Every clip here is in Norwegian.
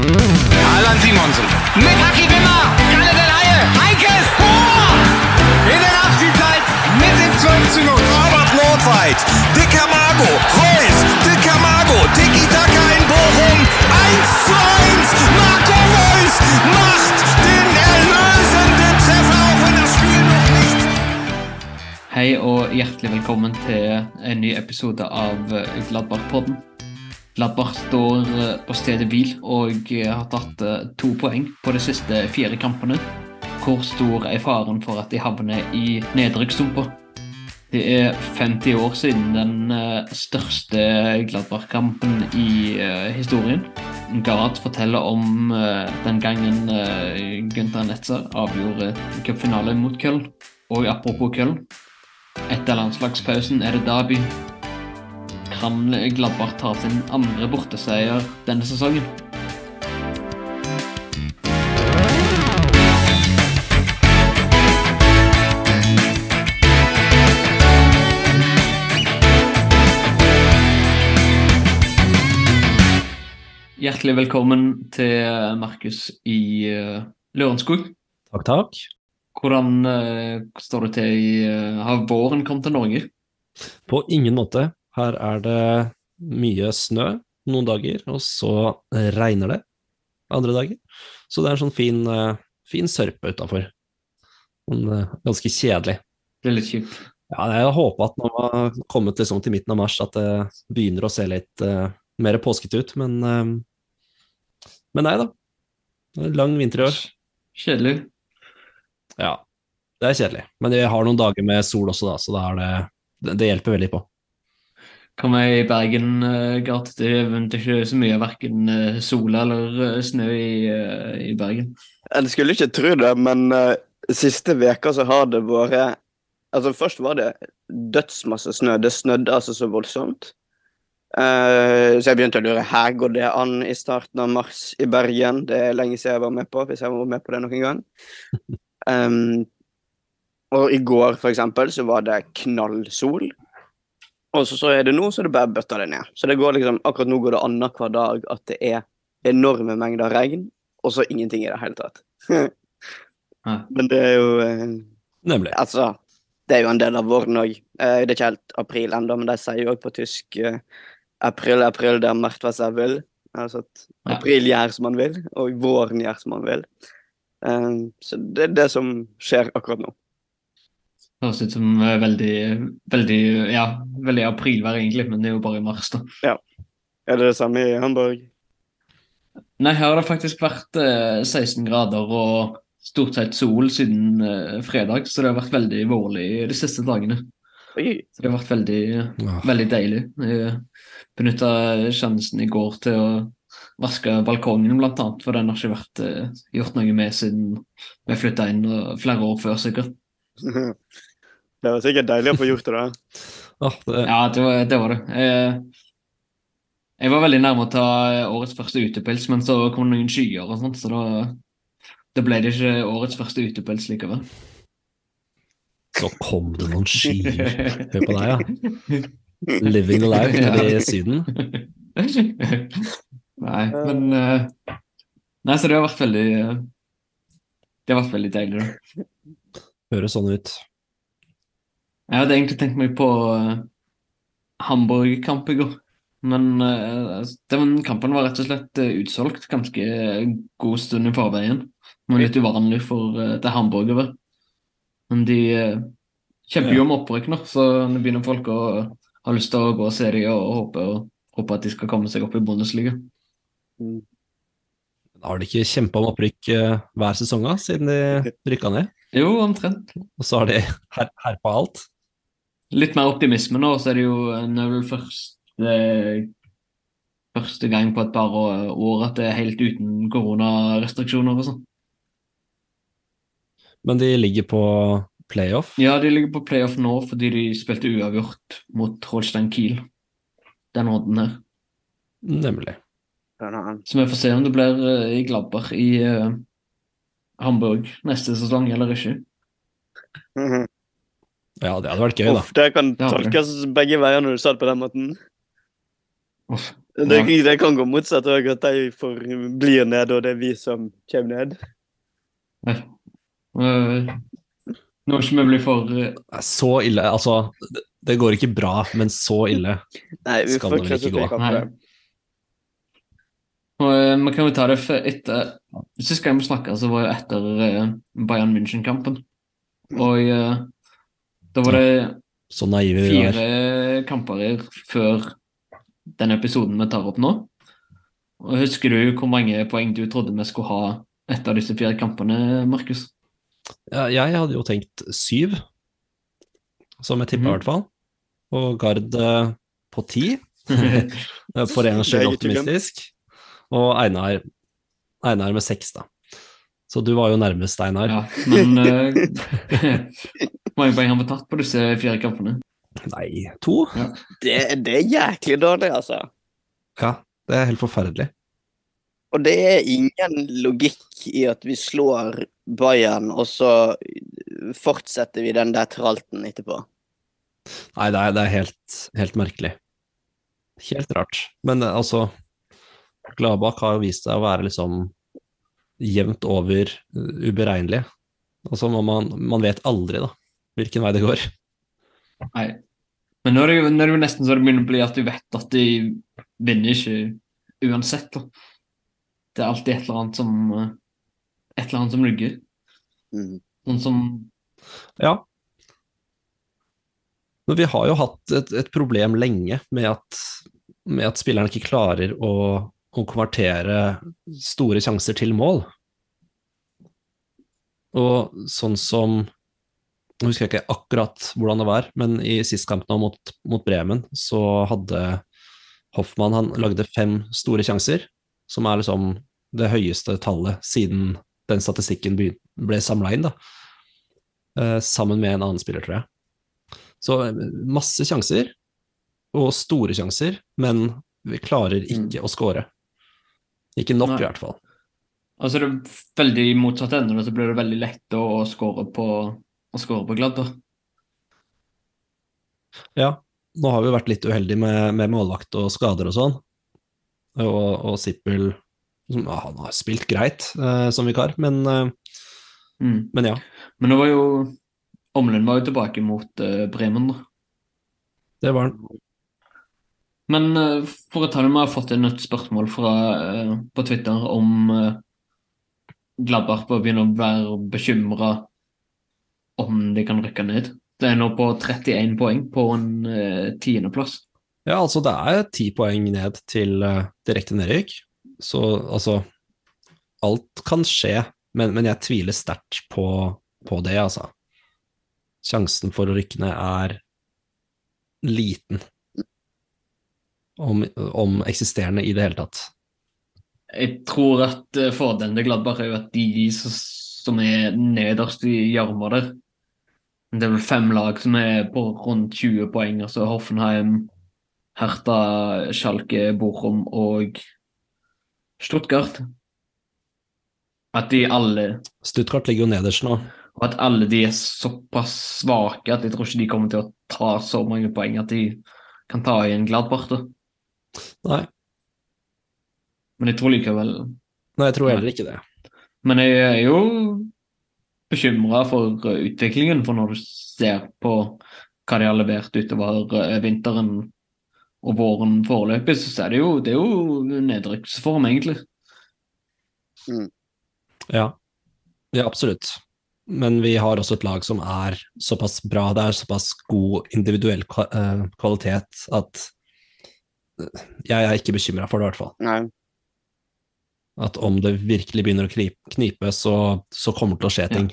Allan Simonsen. Mit Haki Wimmer. Kalle Del Haie. Heikes Tor. In der Nachspielzeit mit dem 12 zu 0. Robert Nordweit, Dicker Mago, Reus, Dicker Mago, Tiki Taka in Bochum, 1 zu 1, Marco Reus macht den erlösenden Treffer, auch wenn das Spiel noch nicht Hei og hjertelig velkommen til en ny episode av eh, Gladbach-podden. Står eh, på stedet hvil og eh, har tatt eh, to poeng på de siste fire kampene. Hvor stor er faren for at de havner i nedrykkssumpa? Det er 50 år siden den største Gladbach-kampen i historien. Gard forteller om den gangen Gunther Netzer avgjorde cupfinalen mot Köln. Og apropos Köln, etter landslagspausen er det derby. Kan Gladbach ta sin andre borteseier denne sesongen? Hjertelig velkommen til Markus i uh, Lørenskog. Takk, takk. Hvordan eh, står det til i eh, Har våren kommet til Norge? På ingen måte. Her er det mye snø noen dager, og så regner det andre dager. Så det er en sånn fin, eh, fin sørpe utafor. Ganske kjedelig. Det er litt kjipt. Ja, jeg håper at når man har kommet liksom til midten av mars, at det begynner å se litt uh, mer påskete ut, men uh, Men nei da. Det er en lang vinter i år. Kjedelig. Ja, det er kjedelig. Men vi har noen dager med sol også, da, så er det, det, det hjelper veldig på. Kan jeg i Bergen uh, Gart, det er vel ikke så mye verken uh, sol eller eh, snø i, eh, i Bergen. Jeg skulle ikke tro det, men eh, siste veka så har det vært Altså, først var det dødsmasse snø. Det snødde altså så voldsomt. Eh, så jeg begynte å lure her går det an i starten av mars i Bergen. Det er lenge siden jeg var med på, hvis jeg var med på det noen gang. Um, og i går, for eksempel, så var det knallsol. Og så, så er det nå, så er det bare bøtta det ned. Så det går liksom, akkurat nå går det annenhver dag at det er enorme mengder regn, og så ingenting i det hele tatt. Men det er jo eh, Nemlig. Altså, det er jo en del av våren òg. Eh, det er ikke helt april ennå, men de sier jo òg på tysk eh, april, april, der merkt hva seg vil. Altså at april gjør som man vil, og våren gjør som man vil. Eh, så det er det som skjer akkurat nå. Høres ut som eh, veldig, veldig, ja, veldig aprilvær egentlig, men det er jo bare i mars, da. Ja. Er det det samme i Hamburg? Nei, her har det faktisk vært eh, 16 grader og stort sett sol siden eh, fredag, så det har vært veldig vårlig de siste dagene. Oi. Så det har vært veldig, Ja. veldig deilig. Jeg benytta sjansen i går til å vaske balkongen, blant annet, for den har ikke vært eh, gjort noe med siden vi flytta inn flere år før, sikkert. Det var sikkert deilig å få gjort det. da. oh, det, Ja, det var det. Var det. Jeg, jeg var veldig nærme å ta årets første utepils, men så kom det noen skyer og sånt, så da, da ble det ikke årets første utepils likevel. Så kom det noen skyer. Hør på deg, ja. Living the life nede i Syden. Nei, men eh, Nei, så det har vært veldig eh, Det har vært veldig deilig, da. Høres sånn ut. Jeg hadde egentlig tenkt meg på uh, Hamburg-kamp i går. Men uh, den kampen var rett og slett uh, utsolgt ganske god stund i forveien. Men litt uvanlig for uh, det hamburgere. Men de kjemper jo om opprykk nå, så nå begynner folk å ha lyst til å gå og se dem og håpe, og håpe at de skal komme seg opp i Bundesliga. Har de ikke kjempa om opprykk hver sesong siden de rykka ned? Jo, omtrent. Og så har de her, herpa alt? Litt mer optimisme nå, så er det jo en er vel første, første gang på et par år at det er helt uten koronarestriksjoner og sånn. Men de ligger på playoff. Ja, de ligger på playoff nå fordi de spilte uavgjort mot Holstein Kiel den runden her. Nemlig. Så vi får se om det blir eh, i Glabber i uh, Hamburg neste sesong eller ikke. Mhm. Ja, det hadde vært gøy, da. Uff, det kan Det det. tolkes begge veier når du sa det på den måten. Uff. Det, Ja. det kan gå motsatt òg, at de får, blir nede, og det er vi som kommer ned. Eh, Nå skal vi bli for eh, Så ille, altså. det- Det går ikke bra, men så ille. Nei, vi Skal får det vel ikke gå. Nei. og, eh, Vi kan jo ta det for etter Sist gang vi snakka, så var jo etter eh, Bayern München-kampen. Og eh, da var det Så naive fire der. kamper før den episoden vi tar opp nå. Og Husker du hvor mange poeng du trodde vi skulle ha etter disse fire kampene, Markus? Ja, jeg hadde jo tenkt syv, som jeg tippa i Mhm. hvert fall. Og Gard eh, på ti. For en skyld optimistisk. Og Einar, Einar med seks, da. Så du var jo nærmest, Einar. Ja, men eh, mange poeng har vi tatt på disse fire kampene? Nei, to? Det, det er jæklig dårlig, altså. Ja, det er helt forferdelig. Og det er ingen logikk i at vi slår Bayern, og så fortsetter vi den der tralten etterpå. Nei, det er, det er helt, helt merkelig. Helt rart. Men eh, altså, Gladbach har jo vist seg å være liksom jevnt over eh, uberegnelig. Altså, man, man, man vet aldri, da, hvilken vei det går. Nei. Men nå er, det jo, nå er det jo nesten så det begynner å bli at du vet at de vinner ikke uansett. Da. Det er alltid et eller annet som Et eller annet som rugger. Mm. Sånn som Ja. Men vi har jo hatt et, et problem lenge med at, med at spillerne ikke klarer å, å konvertere store sjanser til mål. Og sånn som Nå husker jeg ikke akkurat hvordan det var, men i sist kamp nå mot, mot Bremen så hadde Hoffmann han lagde fem store sjanser, som er liksom det høyeste tallet siden den statistikken ble samla inn, da. Eh, sammen med en annen spiller, tror jeg. Så eh, masse sjanser, og store sjanser, men vi klarer ikke å score. Ikke nok, Nei. i hvert fall. Altså det er veldig motsatt ende, så blir det veldig lett å score på å score på Gladbach. Ja, nå har vi vært litt uheldige med, med målvakt og skader og sånn. Og, og Sippel som, ja, Han har spilt greit eh, som vikar, men, eh, Mm. men ja. Men nå var jo Omlund var jo tilbake mot eh, Bremen, da. Det var han. Men eh, for å ta det, vi har fått inn et spørsmål fra, eh, på Twitter om uh, Gladbach bør begynne å være bekymra om de kan rykke ned. Det er nå på 31 poeng på en uh, tiendeplass. Ja, altså det er ti poeng ned til eh, direkte nedrykk. Så altså Alt kan skje, men, men jeg tviler sterkt på, på det, altså. Sjansen for å rykke ned er liten. Om, om eksisterende i det hele tatt. Jeg tror at uh, fordelen til Gladbach er jo at de som, som er nederst i gjørma der Det er vel fem lag som er på rundt 20 poeng. Altså Hoffenheim, Hertha, Schalke, Bochum og Stuttgart. At de alle Stuttgart ligger jo nederst nå. Og at alle de er såpass svake at jeg tror ikke de kommer til å ta så mange poeng at de kan ta igjen Gladbach. da. Nei, Men jeg tror likevel nei jeg tror heller ikke det. Men jeg er jo bekymra for eh, utviklingen, for når du ser på hva de har levert utover eh, vinteren og våren foreløpig, så er det jo, det er jo nedrykksform, egentlig. Ja. ja, absolutt. Men vi har også et lag som er såpass bra, det er såpass god individuell eh, kvalitet at jeg er ikke bekymra for det, i hvert fall. Nei. At om det virkelig begynner å knipe, så, så kommer det til å skje ting.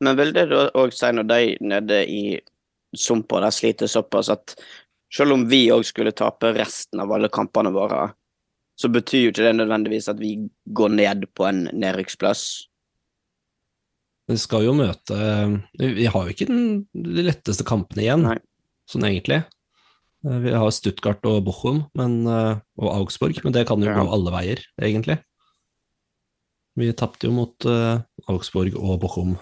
Men vil det òg si når de nede i sumpa der sliter såpass at selv om vi òg skulle tape resten av alle kampene våre, så betyr jo ikke det nødvendigvis at vi går ned på en nedrykksplass. Vi skal jo møte Vi har jo ikke den, de letteste kampene igjen, Nei. sånn egentlig. Eh, Vi har Stuttgart og Bochum men, eh, og Augsburg, men det kan jo gå alle veier, egentlig. Vi tapte jo mot eh, Augsburg og Bochum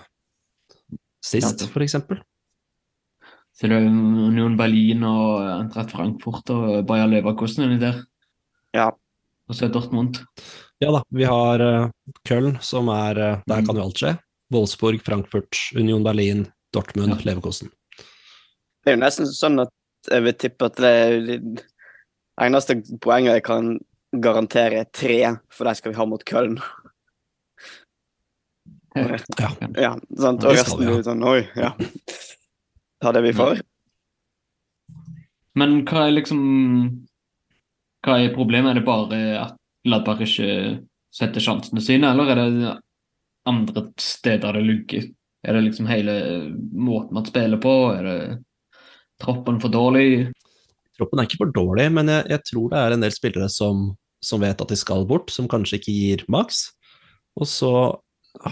sist, Ja. for eksempel. Så det er Union Berlin og Eintracht Frankfurt og Bayer Leverkosten inni der. Ja. Og så er Dortmund. Ja da, vi har uh, Köln, som er uh, Der Mm. kan jo alt skje. Wolfsburg, Frankfurt, Union Berlin, Dortmund, Ja. Leverkosten. Det er jo nesten sånn at jeg vil tippe at det er det eneste poenget jeg kan garantere, er tre, for de skal vi ha mot Köln. Ja. Ja. Sant? Og resten blir sånn Oi, ja. Ta det vi får. Men hva er liksom Hva er problemet? Er det bare at Gladbach ikke setter sjansene sine, eller er det andre steder det lugger? Er det liksom hele måten man spiller på? Er det troppen for dårlig? Troppen er ikke for dårlig, men jeg, jeg tror det er en del spillere som, som vet at de skal bort, som kanskje ikke gir maks. Og så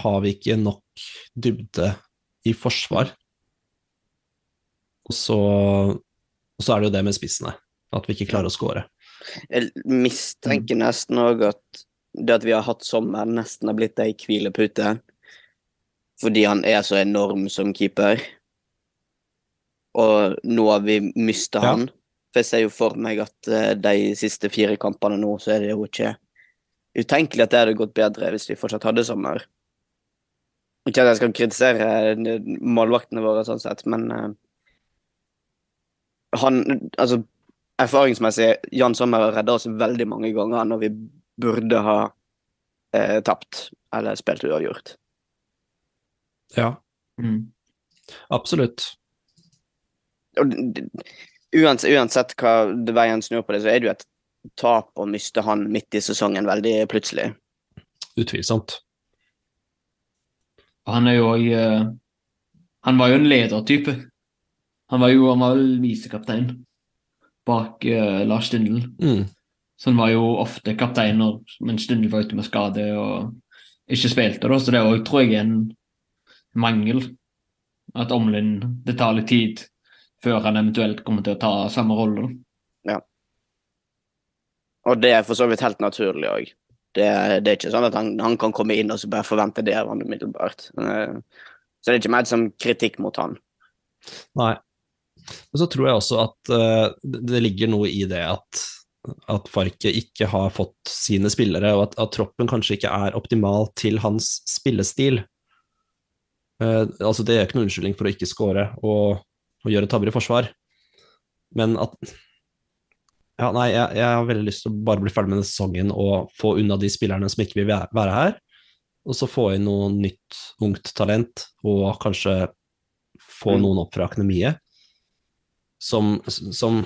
har vi ikke nok dybde i forsvar. Og så, og så er det jo det med spissene, at vi ikke klarer å score. Jeg mistenker nesten òg at det at vi har hatt sommer, nesten har blitt ei hvilepute. Fordi han er så enorm som keeper. Og nå har vi mista Ja. han. For jeg ser jo for meg at eh, de siste fire kampene nå, så er det jo ikke utenkelig at det hadde gått bedre hvis vi fortsatt hadde sommer. Ikke at jeg skal kritisere eh, målvaktene våre sånn sett, men uh, han Altså, erfaringsmessig, Jan Sommer har redda oss veldig mange ganger når vi burde ha uh, tapt eller spilt uavgjort. Ja, Mm. absolutt. Og uansett, uansett hva det veien snur på det, så er det jo et tap å miste han midt i sesongen veldig plutselig. Utvilsomt. Og han er jo òg Han var jo en ledertype. Han var jo han var vel visekaptein bak uh, Lars Stindl. Mm. Så han var jo ofte kaptein når mens Stindl var ute med skade og ikke spilte. da, Så det òg tror jeg er en mangel. At Omlin Det tar litt tid før han eventuelt kommer til å ta samme rolle. Ja. Og det er for så vidt helt naturlig òg. Det, det er ikke sånn at han, han kan komme inn og så bare forvente det av han umiddelbart. Eh, Så det er ikke ment som kritikk mot han. Nei. Men så tror jeg også at uh, det ligger noe i det at, at Farke ikke har fått sine spillere, og at, at troppen kanskje ikke er optimal til hans spillestil. Uh, altså Det er ikke noen unnskyldning for å ikke score og, og gjøre tabber i forsvar, men at ja, nei, jeg, jeg har veldig lyst til å bare bli ferdig med denne sesongen og få unna de spillerne som ikke vil være her, og så få inn noe nytt ungt talent, og kanskje få Mm. noen opp fra akademiet som, som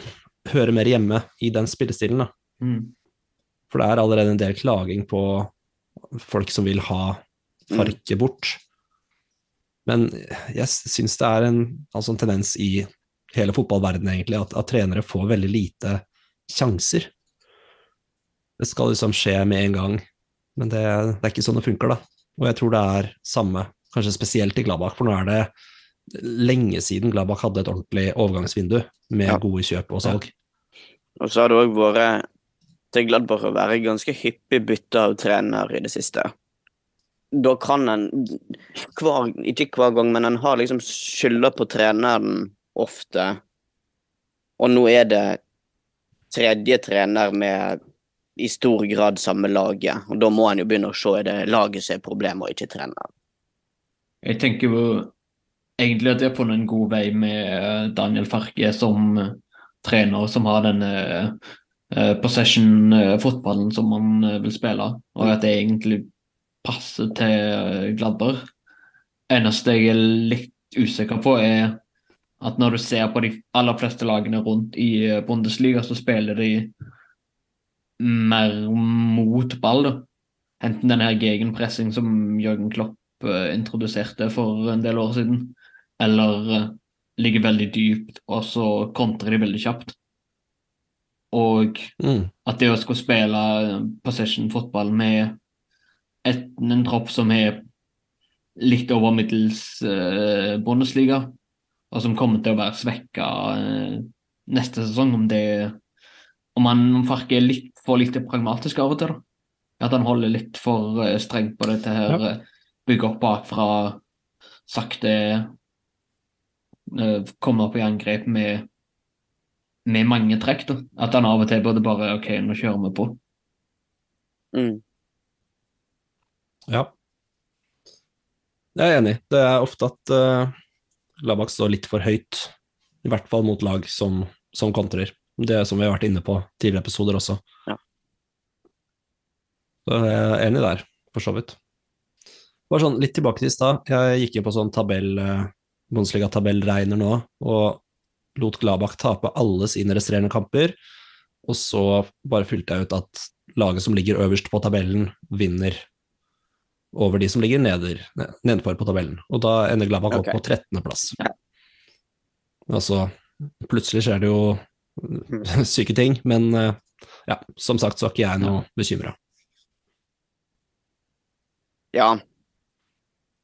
hører mer hjemme i den spillestilen. Da. Mm. For det er allerede en del klaging på folk som vil ha Farke bort. Men jeg syns det er en, altså en tendens i hele fotballverdenen egentlig, at, at trenere får veldig lite sjanser. Det skal liksom skje med en gang, men det, det er ikke sånn det funker, da. Og jeg tror det er samme, kanskje spesielt i Gladbach, for nå er det lenge siden Gladbach hadde et ordentlig overgangsvindu med Ja. gode kjøp og salg. Og så har det òg vært til Gladbach å være ganske hyppig bytte av trener i det siste. Da kan en hver, Ikke hver gang, men en har liksom skylda på treneren ofte. Og nå er det tredje trener med i stor grad samme laget. Og da må en jo begynne å se er det laget som er problemet, og ikke treneren. Jeg tenker jo egentlig at de har funnet en god vei med eh, Daniel Farke som eh, trener, som har denne eh, possession-fotballen som han vil spille, og at det egentlig passer til Gladberg. Eneste jeg er litt usikker på, er at når du ser på de aller fleste lagene rundt i eh, Bundesliga, så spiller de mer mot ball, da. Enten den her gegenpressing som Jørgen Klopp eh, introduserte for en del år siden, eller eh, ligger veldig dypt, og så kontrer de veldig kjapt. Og Mm. at det å skulle spille possession-fotball med et, en tropp som er litt over middels eh, Bundesliga, og som kommer til å være svekka eh, neste sesong, om det om han Farke er litt for lite pragmatisk av og til, da. At han holder litt for eh, strengt på dette her, Ja. eh, bygge opp bakfra, sakte kommer komme opp i angrep med, med mange trekk. da. At han av og til burde bare OK, nå kjører vi på. Mm. Ja. Jeg er enig. Det er ofte at uh, Labak står litt for høyt, i hvert fall mot lag som, som kontrer. Det som vi har vært inne på tidligere episoder også. Ja. Så jeg er enig der, for så vidt. Bare sånn, litt tilbake til i stad. Jeg gikk jo på sånn tabell, uh, Bundesliga-tabellregner nå, og lot Gladbach tape alle sine resterende kamper. Og så bare fylte jeg ut at laget som ligger øverst på tabellen, vinner over de som ligger neder, nedenfor på tabellen. Og da ender Gladbach okay. opp på 13.-plass. Ja. Altså, plutselig skjer det jo syke ting, men eh, ja, som sagt så er ikke jeg noe bekymra. Ja.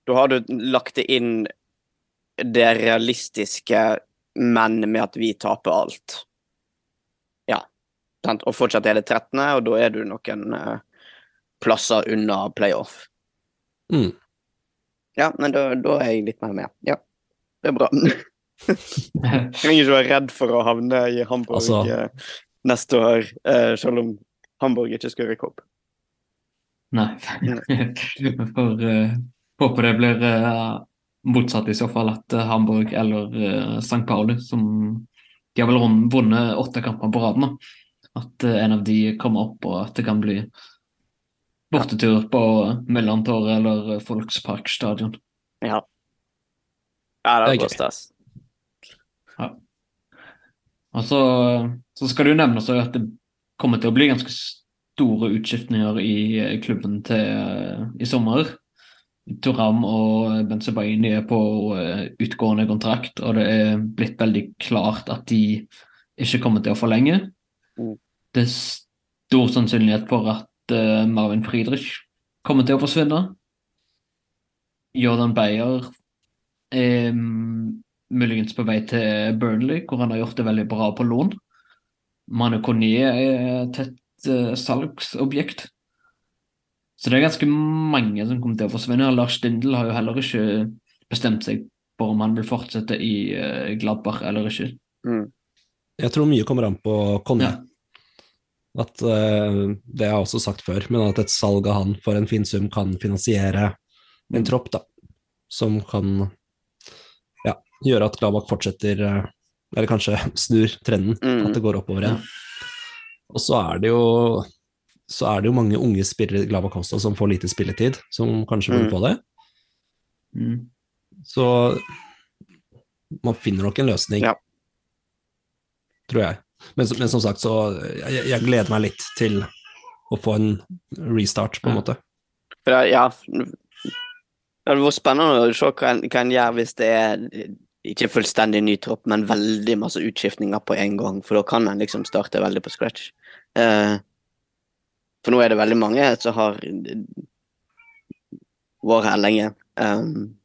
Da har du lagt det inn det realistiske, men med at vi taper alt. Ja. Og fortsatt er det 13., og da er du noen eh, plasser unna playoff. Mm. Ja, men da, da er jeg litt mer med. Ja, det er bra. Jeg trenger ikke være redd for å havne i Hamburg Altså- eh, neste år, eh, selv om Hamburg ikke skal rykke opp. Nei. For uh, håper det blir uh, motsatt i så fall, at uh, Hamburg eller uh, St. Pauli, som de har vel vunnet åtte kamper på rad nå, at en av de kommer opp, og at det kan bli bortetur på Mellomtorget eller Folksparkstadion. Ja. Ja, det er stas. Ja. Og så, så skal det jo nevnes at det kommer til å bli ganske store utskiftninger i klubben til, i sommer. Turam og Benzebaini er på eh, utgående kontrakt, og det er blitt veldig klart at de ikke kommer til å forlenge. Mm. Det er stor sannsynlighet for at eh, Marvin Friedrich kommer til å forsvinne. Jordan Beyer er mm, muligens på vei til Burnley, hvor han har gjort det veldig bra på lån. Manu Konier er et tett uh, salgsobjekt. Så det er ganske mange som kommer til å forsvinne. Lars Dindel har jo heller ikke bestemt seg for om han vil fortsette i uh, Gladbach eller ikke. Mm. Jeg tror mye kommer an på Conny. Ja. At uh, Det har jeg også sagt før, men at et salg av han for en fin sum kan finansiere en tropp da, som kan ja, gjøre at Gladbach fortsetter eh, Eller kanskje snur trenden, Mm. at det går oppover igjen. Og så er det jo så er det jo mange unge spillere i Gladbach også som får lite spilletid, som kanskje vil Mm. få det. Mm. Så man finner nok en løsning, Ja. tror jeg. Men, som- men som sagt, så jeg, jeg gleder meg litt til å få en restart, på en måte. For det, ja, det hadde vært spennende å se hva en, hva en gjør hvis det er ikke fullstendig ny tropp, men veldig masse utskiftninger på en gang, for da kan en liksom starte veldig på scratch. Eh, for nå er det veldig mange som har vært her lenge. Um,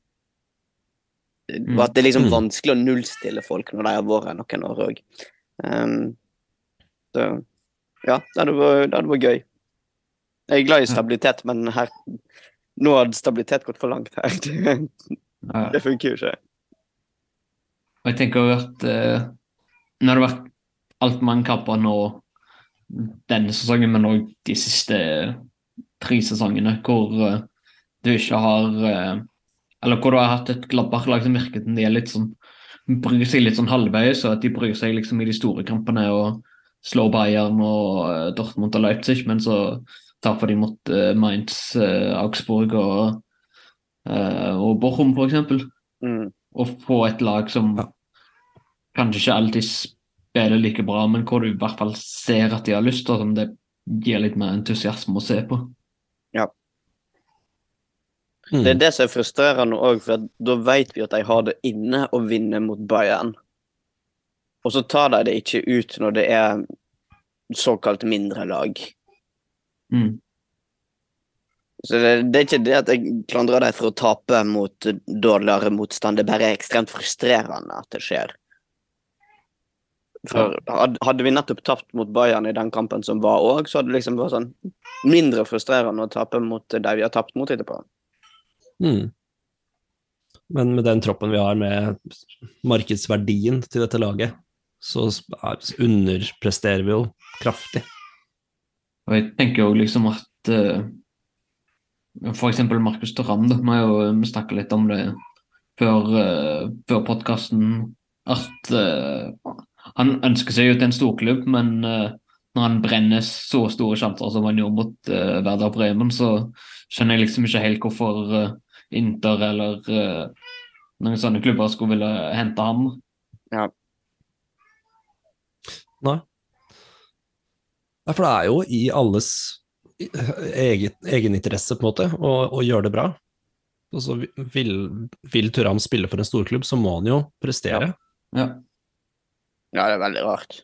og at det er liksom Mm. vanskelig å nullstille folk når de har vært her noen år òg. Um, så ja, det hadde vært, det hadde vært gøy. Jeg er glad i stabilitet, men her nå hadde stabilitet gått for langt her. Det, det funker jo ikke. Og jeg tenker at når nå har det vært altfor mange kamper nå denne sesongen, men òg de siste tre sesongene, hvor uh, du ikke har uh, Eller hvor du har hatt et Gladbach-lag som virker som de er litt sånn bryr seg litt sånn halvveis, og at de bryr seg liksom i de store kampene og slår Bayern og eh, Dortmund og Leipzig, men så taper de mot uh, Mainz, uh, Augsburg og, uh, og Bochum, eksempel Mm. å få et lag som Ja. kanskje ikke alltid spiller like bra, men hvor du i hvert fall ser at de har lyst, og som det gir litt mer entusiasme å se på. Mm. Det er det som er frustrerende òg, for da vet vi at de har det inne å vinne mot Bayern. Og så tar de det ikke ut når det er såkalt mindre lag. Mm. Så det, det er ikke det at jeg klandrer dem for å tape mot dårligere motstand, det er bare ekstremt frustrerende at det skjer. For hadde vi nettopp tapt mot Bayern i den kampen som var òg, så hadde det liksom vært sånn mindre frustrerende å tape mot de vi har tapt mot etterpå. Mm. men med den troppen vi har, med markedsverdien til dette laget, så er- underpresterer vi jo kraftig. Og jeg tenker jo liksom at uh, for eksempel Markus da, vi har jo snakka litt om det før, uh, før podkasten, at uh, han ønsker seg jo til en storklubb, men uh, når han brenner så store sjanser som han gjorde mot uh, Verdal Bremen, så skjønner jeg liksom ikke helt hvorfor uh, Inter eller uh, noen sånne klubber skulle ville hente ham. Nei. Nei, for det er jo i alles eget, egeninteresse, på en måte, å, å gjøre det bra. Altså, vil, vil Turam spille for en storklubb, så må han jo prestere. Ja, Ja, det er veldig rart.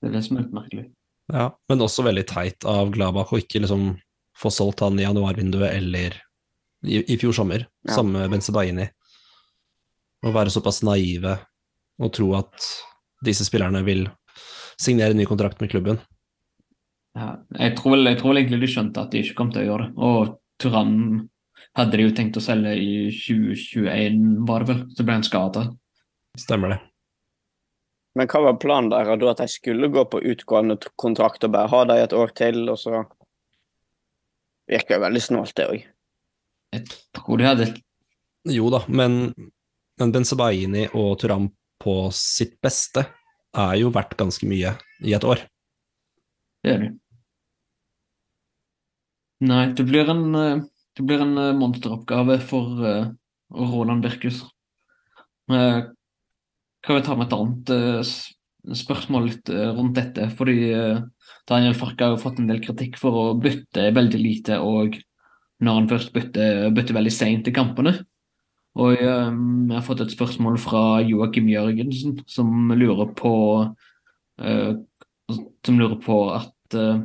det er det som er litt merkelig. Ja, men også veldig teit av Glabach å ikke liksom få solgt han i januarvinduet eller i, i fjor sommer, Ja. sammen med Benzebaini. Å være såpass naive og tro at disse spillerne vil signere ny kontrakt med klubben. Ja, jeg, tror vel, jeg tror vel egentlig de skjønte at de ikke kom til å gjøre det. Og Turan hadde de jo tenkt å selge i 2021, var det vel. Så ble han skada. Stemmer det. Men hva var planen der? Da at de skulle gå på utgående kontrakt og bare ha dem et år til, og så Virker jo veldig snålt, det òg. Jeg tror de hadde Jo da, men, men Benzabaini og Turam på sitt beste er jo verdt ganske mye i et år. Det er de. Nei, det blir en, eh, det blir en eh, monsteroppgave for uh, Roland Birkus. Eh, Kan vi ta med et annet uh, spørsmål litt rundt dette? Fordi Daniel Farke har jo fått en del kritikk for å bytte veldig lite, og når han først bytter, bytter veldig seint i kampene. Og um, jeg har fått et spørsmål fra Joakim Jørgensen, som lurer på uh, som lurer på at, uh,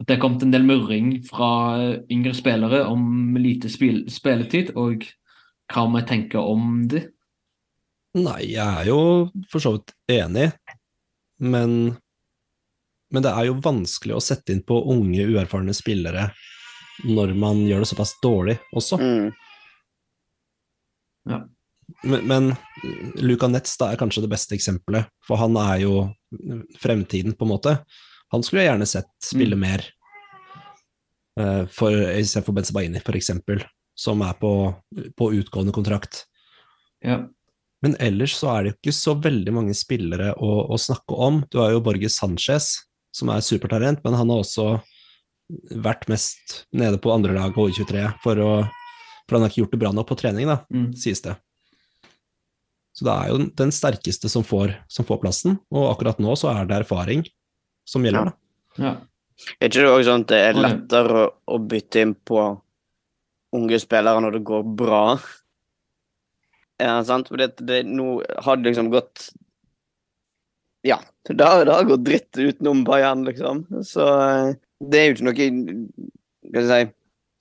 at det er kommet en del murring fra yngre spillere om lite spil spilletid, og hva vi tenker om det. Nei, jeg er jo for så vidt enig, men, men det er jo vanskelig å sette inn på unge, uerfarne spillere når man gjør det såpass dårlig også. Mm. Men, men Luca Netz da er kanskje det beste eksempelet, for han er jo fremtiden, på en måte. Han skulle jeg gjerne sett spille Mm. mer, uh, for, istedenfor Benzebaini, eksempel, som er på, på utgående kontrakt. Ja. Men ellers så er det jo ikke så veldig mange spillere å, å snakke om. Du har jo Borges Sanchez, som er supertalent, men han har også vært mest nede på andre lag og U23 for å For han har ikke gjort det bra nok på trening, da, Mm. sies det. Så det er jo den sterkeste som får, som får plassen, og akkurat nå så er det erfaring som gjelder, da. ja. Er ikke det òg sånn at det er lettere å, å bytte inn på unge spillere når det går bra? Ja, sant? Fordi det, det, nå har det liksom gått Ja, det har, det har gått dritt utenom Bayern, liksom. Så eh, det er jo ikke noe si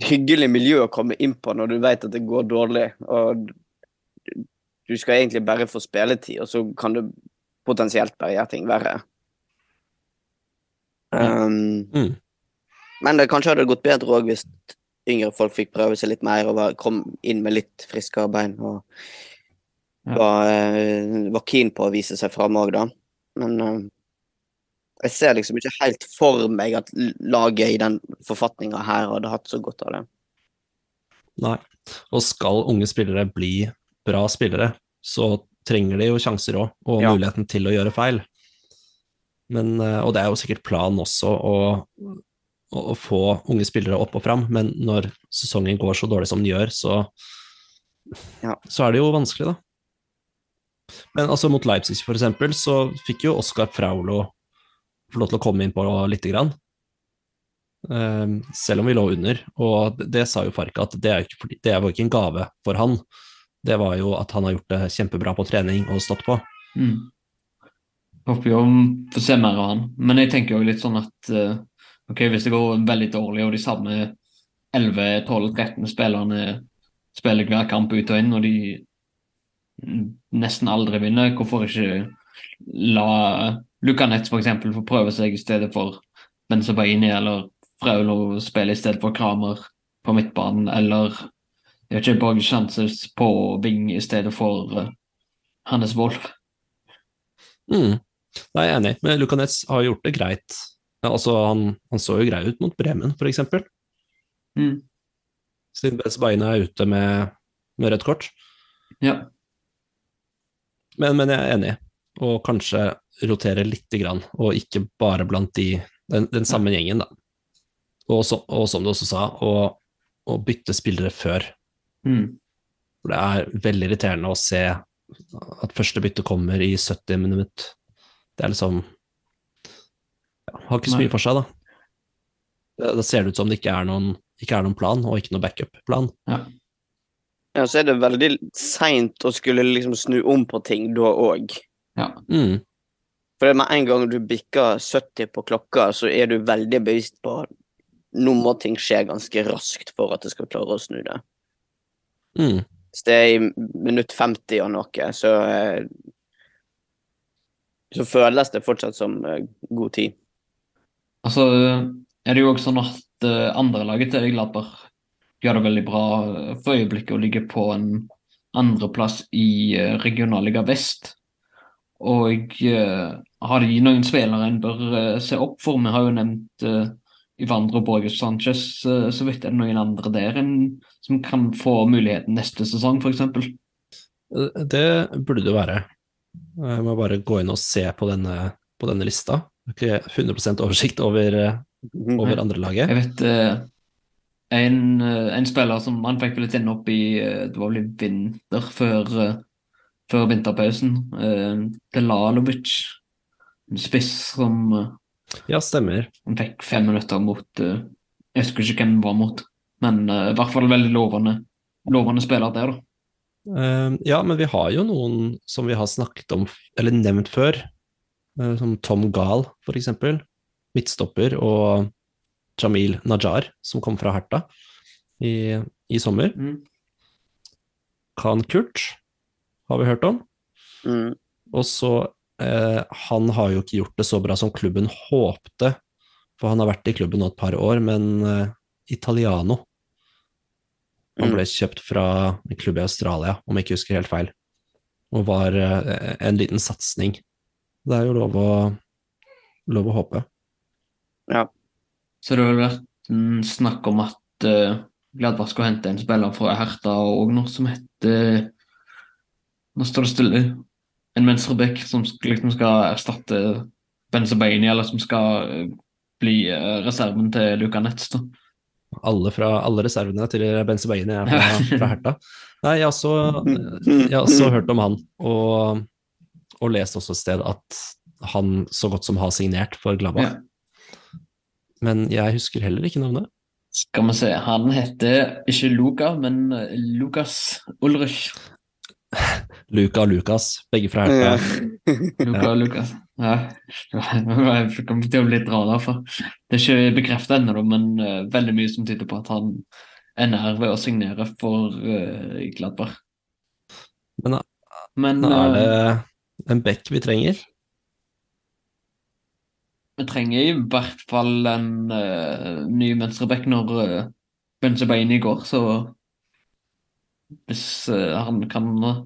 hyggelig miljø å komme inn på når du vet at det går dårlig, og du skal egentlig bare få spilletid, og så kan du potensielt bare gjøre ting verre. Um, Mm. men det kanskje hadde gått bedre òg hvis yngre folk fikk prøve seg litt mer og var, kom inn med litt friskere bein og var, eh, var keen på å vise seg fram òg, da. Men eh, jeg ser liksom ikke helt for meg at laget i den forfatninga her hadde hatt så godt av det. Nei. Og skal unge spillere bli bra spillere, så trenger de jo sjanser òg, og Ja. muligheten til å gjøre feil. Men, eh, og det er jo sikkert planen også å, å, å få unge spillere opp og fram, men når sesongen går så dårlig som den gjør, så, Ja. så er det jo vanskelig, da. Men altså mot Leipzig, for eksempel, så fikk jo Oskar Fraulo få lov til å komme inn på lite grann. Eh, selv om vi lå under. Og det, sa jo Farka at det, ikke, det var ikke en gave for han. Det var jo at han har gjort det kjempebra på trening og stått på. Mm. Håper jo får se mer av han. Men jeg tenker jo litt sånn at eh, ok, hvis det går veldig dårlig, og de samme 11-12-13 spillerne spiller hver kamp ut og inn, og de nesten aldri vinner, hvorfor ikke la Luka Netz f.eks. får prøve seg i stedet for Benzabaini eller Fraulo spille i stedet for Kramer på midtbanen, eller jeg har ikke Borg Chances på Bing i stedet for uh, Hannes Wolff. Mm. Jeg er enig, men Lukanets har gjort det greit. Ja, altså, han, han så jo grei ut mot Bremen, eksempel. Mm. Siden Benzabaini er ute med, med rødt kort. Ja. Men, men jeg er enig, og kanskje rotere lite grann, og ikke bare blant de, den, den samme gjengen, da. Og, så, og som du også sa, å, å bytte spillere før. Mm. For det er veldig irriterende å se at første bytte kommer i 70 minutt. Det er liksom ja, Har ikke så mye for seg, da. Da da ser det ut som det ikke er noen, ikke er noen plan, og ikke noen backup-plan. Ja, så er det veldig seint å skulle liksom snu om på ting da òg. ja. Mm. For med en gang du bikker 70 på klokka, så er du veldig bevisst på at nå må ting skje ganske raskt for at det skal klare å snu det. Mm. Hvis det er i minutt 50 og noe, så eh, så føles det fortsatt som eh, god tid. Altså er det jo også sånn at andre andrelaget til Gladbach gjør det veldig bra eh, for øyeblikket og ligger på en andreplass i regionalliga vest. Og uh, har de noen spillere en bør uh, se opp for? Vi har jo nevnt uh, Ivandro Borges Sanchez, uh, så vidt er det noen andre der en, som kan få muligheten neste sesong, f.eks. Det burde det være. Jeg må bare gå inn og se på denne, på denne lista. Jeg har ikke 100 oversikt over, eh, over andre laget. Jeg vet eh, en, eh, en spiller som han fikk vel litt inn opp i eh, Det var vel i vinter før, eh, før vinterpausen. Uh, Lalovic, En spiss som eh, Ja, stemmer. han fikk fem minutter mot eh, Jeg husker ikke hvem han var mot, men eh, i hvert fall veldig lovende, lovende spiller der, da. Eh, ja, men vi har jo noen som vi har snakket om, eller nevnt før, eh, som Tom Gahl, eksempel. Midtstopper, og Jamil Najar, som kom fra Herta i, i sommer. Mm. Khan Kurt har vi hørt om. Mm. Og så eh, Han har jo ikke gjort det så bra som klubben håpte, for han har vært i klubben nå et par år, men eh, Italiano Han Mm. ble kjøpt fra en klubb i Australia, om jeg ikke husker helt feil, og var eh, en liten satsing. Det er jo lov å, lov å håpe. Ja. Så det har vel vært mm, snakk om at uh, Gladbach skulle hente en spiller fra Herta og noe som heter Nå står det stille. En venstreback som liksom skal erstatte Benzabaini, eller som skal eh, bli eh, reserven til Luka Netz. da. Alle, fra, alle reservene til Benzabaini er fra, fra Herta. Nei, jeg har også, jeg har også hørt om han, og, og lest også et sted at han så godt som har signert for Glaba. Ja. Men jeg husker heller ikke navnet. Skal vi se, han heter ikke Luka, men eh, Lukas Ulrich. Luca og Lukas, begge fra Herta. Luka og Lukas. Ja. Jeg kommer til å bli dra derfor. Det er ikke bekreftet ennå, men uh, veldig mye som tyder på at han er nær ved å signere for uh, Gladbach. Men da, Men da er eh, det en back vi trenger. vi trenger i hvert fall en uh, ny venstreback når uh, Benzebaini går, så hvis eh, han kan eh,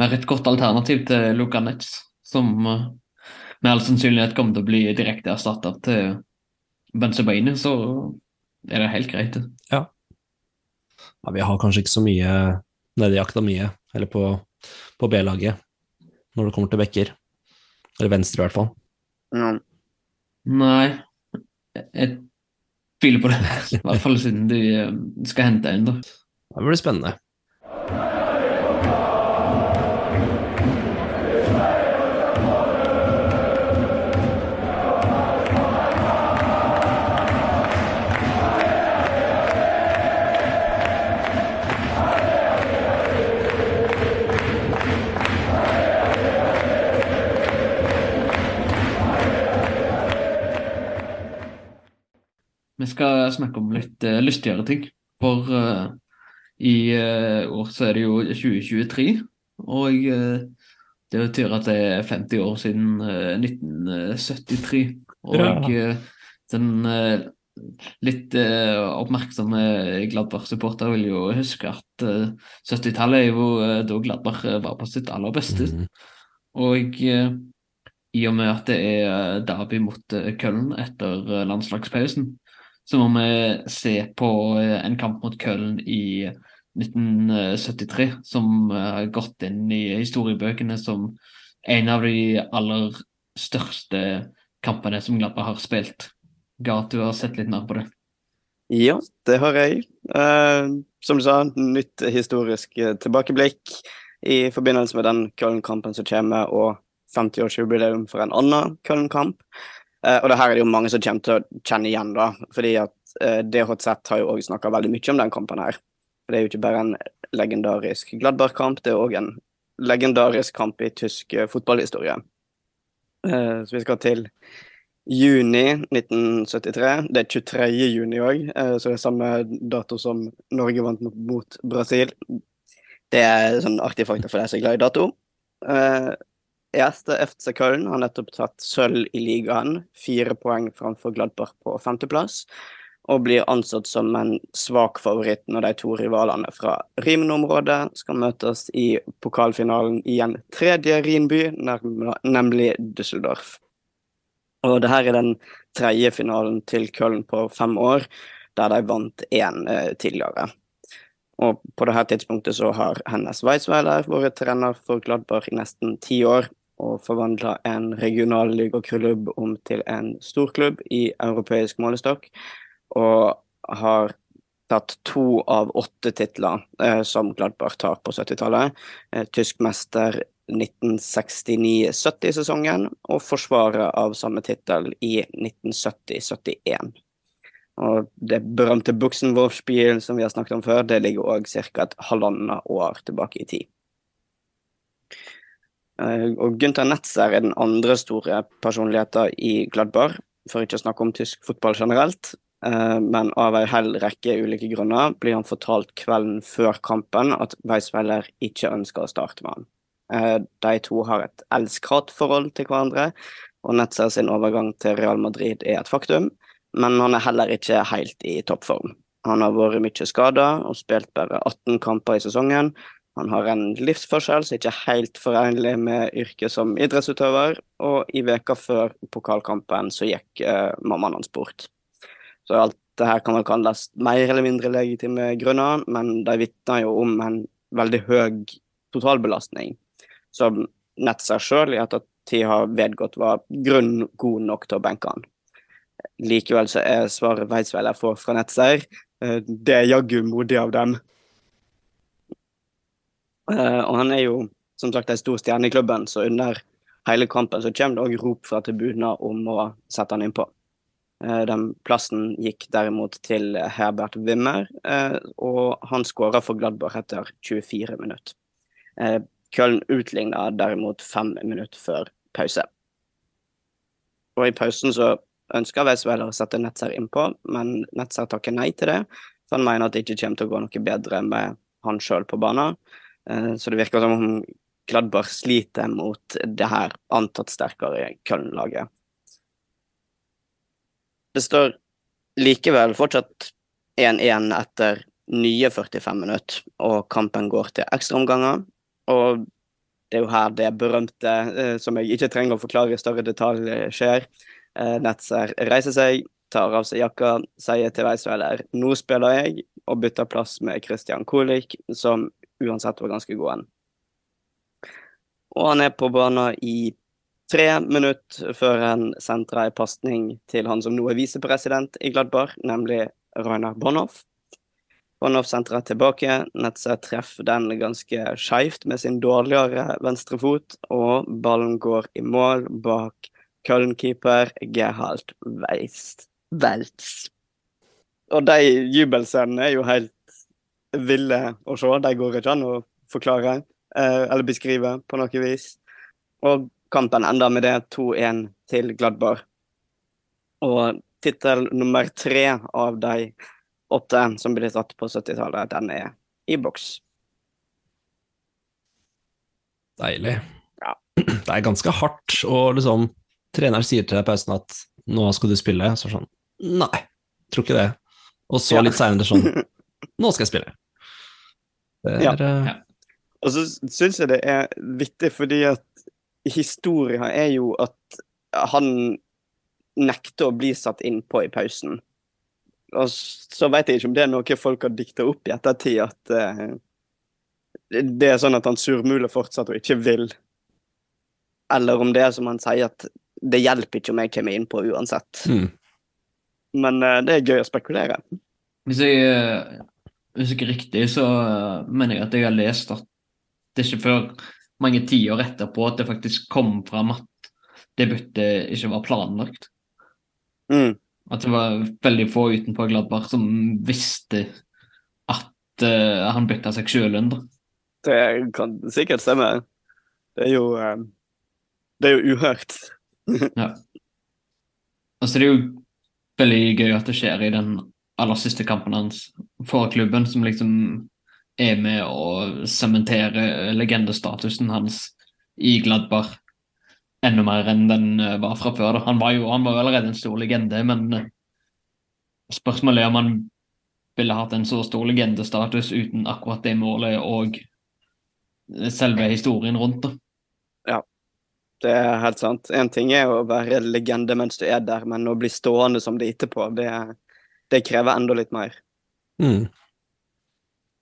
være et godt alternativ til Luka Nets, som eh, med all sannsynlighet kommer til å bli direkte erstatta til Benzebaini, så er det helt greit. Ja. Ja, vi har kanskje ikke så mye nede i akademiet, eller på, på B-laget, når det kommer til bekker. Eller venstre, i hvert fall. Ja. Nei, jeg tviler på det. I hvert fall siden de eh, skal hente en, da. Det blir spennende. Vi skal snakke om litt uh, lystigere ting. For uh, i uh, år så er det jo 2023, og det betyr at det er 50 år siden eh, 1973. Og Ja. den litt oppmerksomme Gladbach-supporter vil jo huske at eh, 70-tallet er jo da Gladbach var på sitt aller beste. Mm. Og i og med at det er derby mot Køllen etter landslagspausen, så må vi se på eh, en kamp mot Köln i 1973, som eh, har gått inn i historiebøkene som en av de aller største kampene som Gladbach har spilt. Gat, du har sett litt mer på det. Ja, det har jeg. Eh, som du sa, nytt historisk eh, tilbakeblikk i forbindelse med den Köln-kampen som kommer, og 50-årsjubileum for en annen Köln-kamp. Eh, og det her er det jo mange som kommer til å kjenne igjen, da, fordi at uh, DHZ har jo òg snakka veldig mye om den kampen her. For det er jo ikke bare en legendarisk Gladbach-kamp, det er òg en legendarisk kamp i tysk uh, fotballhistorie. Eh, så vi skal til juni 1973. Det er 23. juni òg, så det er samme dato som Norge vant mot Brasil. Det er sånn artig fakta for deg som er glad i dato. Erste FC Köln har nettopp tatt sølv i ligaen, fire poeng framfor Gladbach på femteplass, og blir ansett som en svak favoritt når de to rivalene fra Rhinen-området skal møtes i pokalfinalen i en tredje Rhinby, nemlig Düsseldorf. Og det her er den tredje finalen til Köln på fem år, der de vant én eh, tidligere. Og på dette tidspunktet så har Hennes Weisweiler vært trener for Gladbach i nesten ti år, og forvandla en regional ligaklubb om til en storklubb i europeisk målestokk. Og har tatt to av åtte titler eh, som Gladbach tar på 70-tallet. Eh, tysk mester 1969-70-sesongen, og forsvarer av samme tittel i 1970-71. Og det berømte Buxenwurf-spill som vi har snakket om før, det ligger òg ca. et halvannet år tilbake i tid. Eh, Og Gunther Netzer er den andre store personligheten i Gladbar, for ikke å snakke om tysk fotball generelt. Eh, Men av en hel rekke ulike grunner blir han fortalt kvelden før kampen at Weisweiler ikke ønsker å starte med han. Eh, De to har et elsk-hat-forhold til hverandre, og Netzer sin overgang til Real Madrid er et faktum men han er heller ikke helt i toppform. Han har vært mye skada og spilt bare 18 kamper i sesongen. Han har en livsforskjell som ikke er helt forenlig med yrket som idrettsutøver, og i veka før pokalkampen så gikk eh, mammaen hans bort. Så alt det her kan vel kalles mer eller mindre legitime grunner, men de vitner jo om en veldig høy totalbelastning, som Netzer sjøl i ettertid har vedgått var grunn god nok til å benke han. Likevel så er svaret Weizweiler får fra Netzer. eh, Det er jaggu modig av dem. Eh, Og han er jo som sagt en stor stjerne i klubben, så under hele kampen så kommer det òg rop fra tribuner om å sette han innpå. Eh, Den plassen gikk derimot til Herbert Wimmer, eh, og han skåra for Gladbach etter 24 minutter. Köln utligna derimot fem minutter før pause. Og i pausen så ønsker Weisweiler å sette Netzer innpå, men Netzer takker nei til det, for han mener at det ikke kommer til å gå noe bedre med han sjøl på banen. Eh, Så det virker som om Gladbar sliter mot det her antatt sterkere Köln-laget. Det står likevel fortsatt 1-1 etter nye 45 minutter, og kampen går til ekstraomganger. Og det er jo her det berømte, eh, som jeg ikke trenger å forklare i større detalj, eh, skjer. Netzer reiser seg, tar av seg jakka, sier til Weisweiler nå spiller jeg, og bytter plass med Christian Kolik, som uansett var ganske god en. Og han er på banen i tre minutter før han sentrer en pasning til han som nå er visepresident i Gladbar, nemlig Rainer Bonhoff. Bonhoff sentrer tilbake, Netze treffer den ganske skeivt med sin dårligere venstrefot, og ballen går i mål bak Köln-keeper Gerhard Weist. Weltz. Og de jubelscenene er jo helt ville å se. De går ikke an å forklare eh, eller beskrive på noe vis. Og kampen ender med det 2-1 til Gladbar. Og tittel nummer tre av de åtte som ble tatt på 70-tallet, den er i boks. Deilig. Ja. Det er ganske hardt, og liksom Treneren sier til deg i pausen at 'nå skal du spille', så sånn Nei, tror ikke det. Og så litt seinere sånn Nå skal jeg spille. Ja. er eh, Ja. Og så syns jeg det er vittig, fordi at historia er jo at han nekter å bli satt innpå i pausen. Og så veit jeg ikke om det er noe folk har dikta opp i ettertid, at eh, det er sånn at han surmuler fortsatt og ikke vil. Eller om det er som han sier, at det hjelper ikke om jeg kommer innpå uansett. mm. Men eh, det er gøy å spekulere. Hvis jeg hvis ikke riktig, så eh, mener jeg at jeg har lest at det er ikke før mange tiår etterpå at det faktisk kom fram at det byttet ikke var planlagt. Mm. At det var veldig få utenpå Gladbach som visste at uh, han bytta seg under. Det kan sikkert stemme. Det er jo eh, Det er jo uhørt. Altså, det er jo veldig gøy at det skjer i den aller siste kampen hans for klubben, som liksom er med å sementere legendestatusen hans i Gladbar enda mer enn den eh, var fra før. Han var jo han var allerede en stor legende, men eh, spørsmålet er om han ville hatt en så stor legendestatus uten akkurat det målet og selve historien rundt det. Ja, Det er helt sant. Én ting er å være legende mens du er der, men å bli stående som det etterpå, det, det krever enda litt mer. Mm.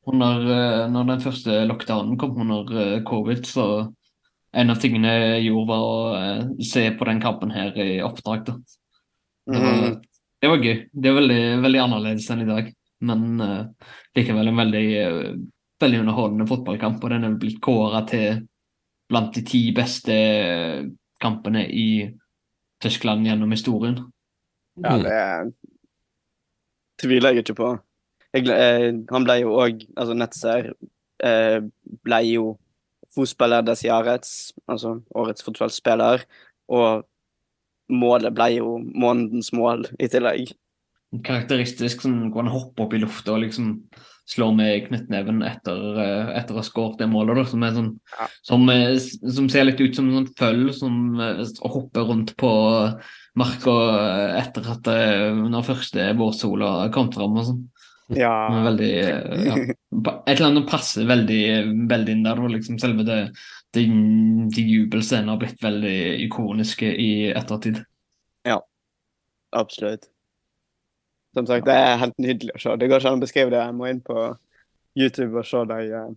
Under, eh, når den første lockdownen kom under eh, covid, så en av tingene jeg gjorde, var å eh, se på den kampen her i oppdrag. Da. Det, var, Mhm. det var gøy. Det er veldig, veldig annerledes enn i dag, men uh, likevel en veldig, uh, veldig underholdende fotballkamp. Og den er blitt kåra til blant de ti beste kampene i Tyskland gjennom historien. Ja, det det tviler jeg ikke på. Jeg, eh, han ble jo òg Altså, Netzer eh, ble jo fotspiller des Jarets, altså årets fotballspiller, og målet ble jo månedens mål i tillegg. karakteristisk sånn, hvor han hopper opp i lufta og liksom slår med knyttneven etter, eh, etter å ha skåret det målet. Da, som, sånn, Ja. som, eh, som ser litt ut som en sånn føll som eh, hopper rundt på marka etter at når første vårsola kom fram. og sånn. Ja. Veldig, ja. Et eller annet passer veldig, veldig inn der. Og liksom selve det, det, de jubelscenene har blitt veldig ikoniske i ettertid. Ja, Absolutt. Som sagt, det er helt nydelig å se. Det går ikke an å beskrive det. Jeg må inn på YouTube og se de uh,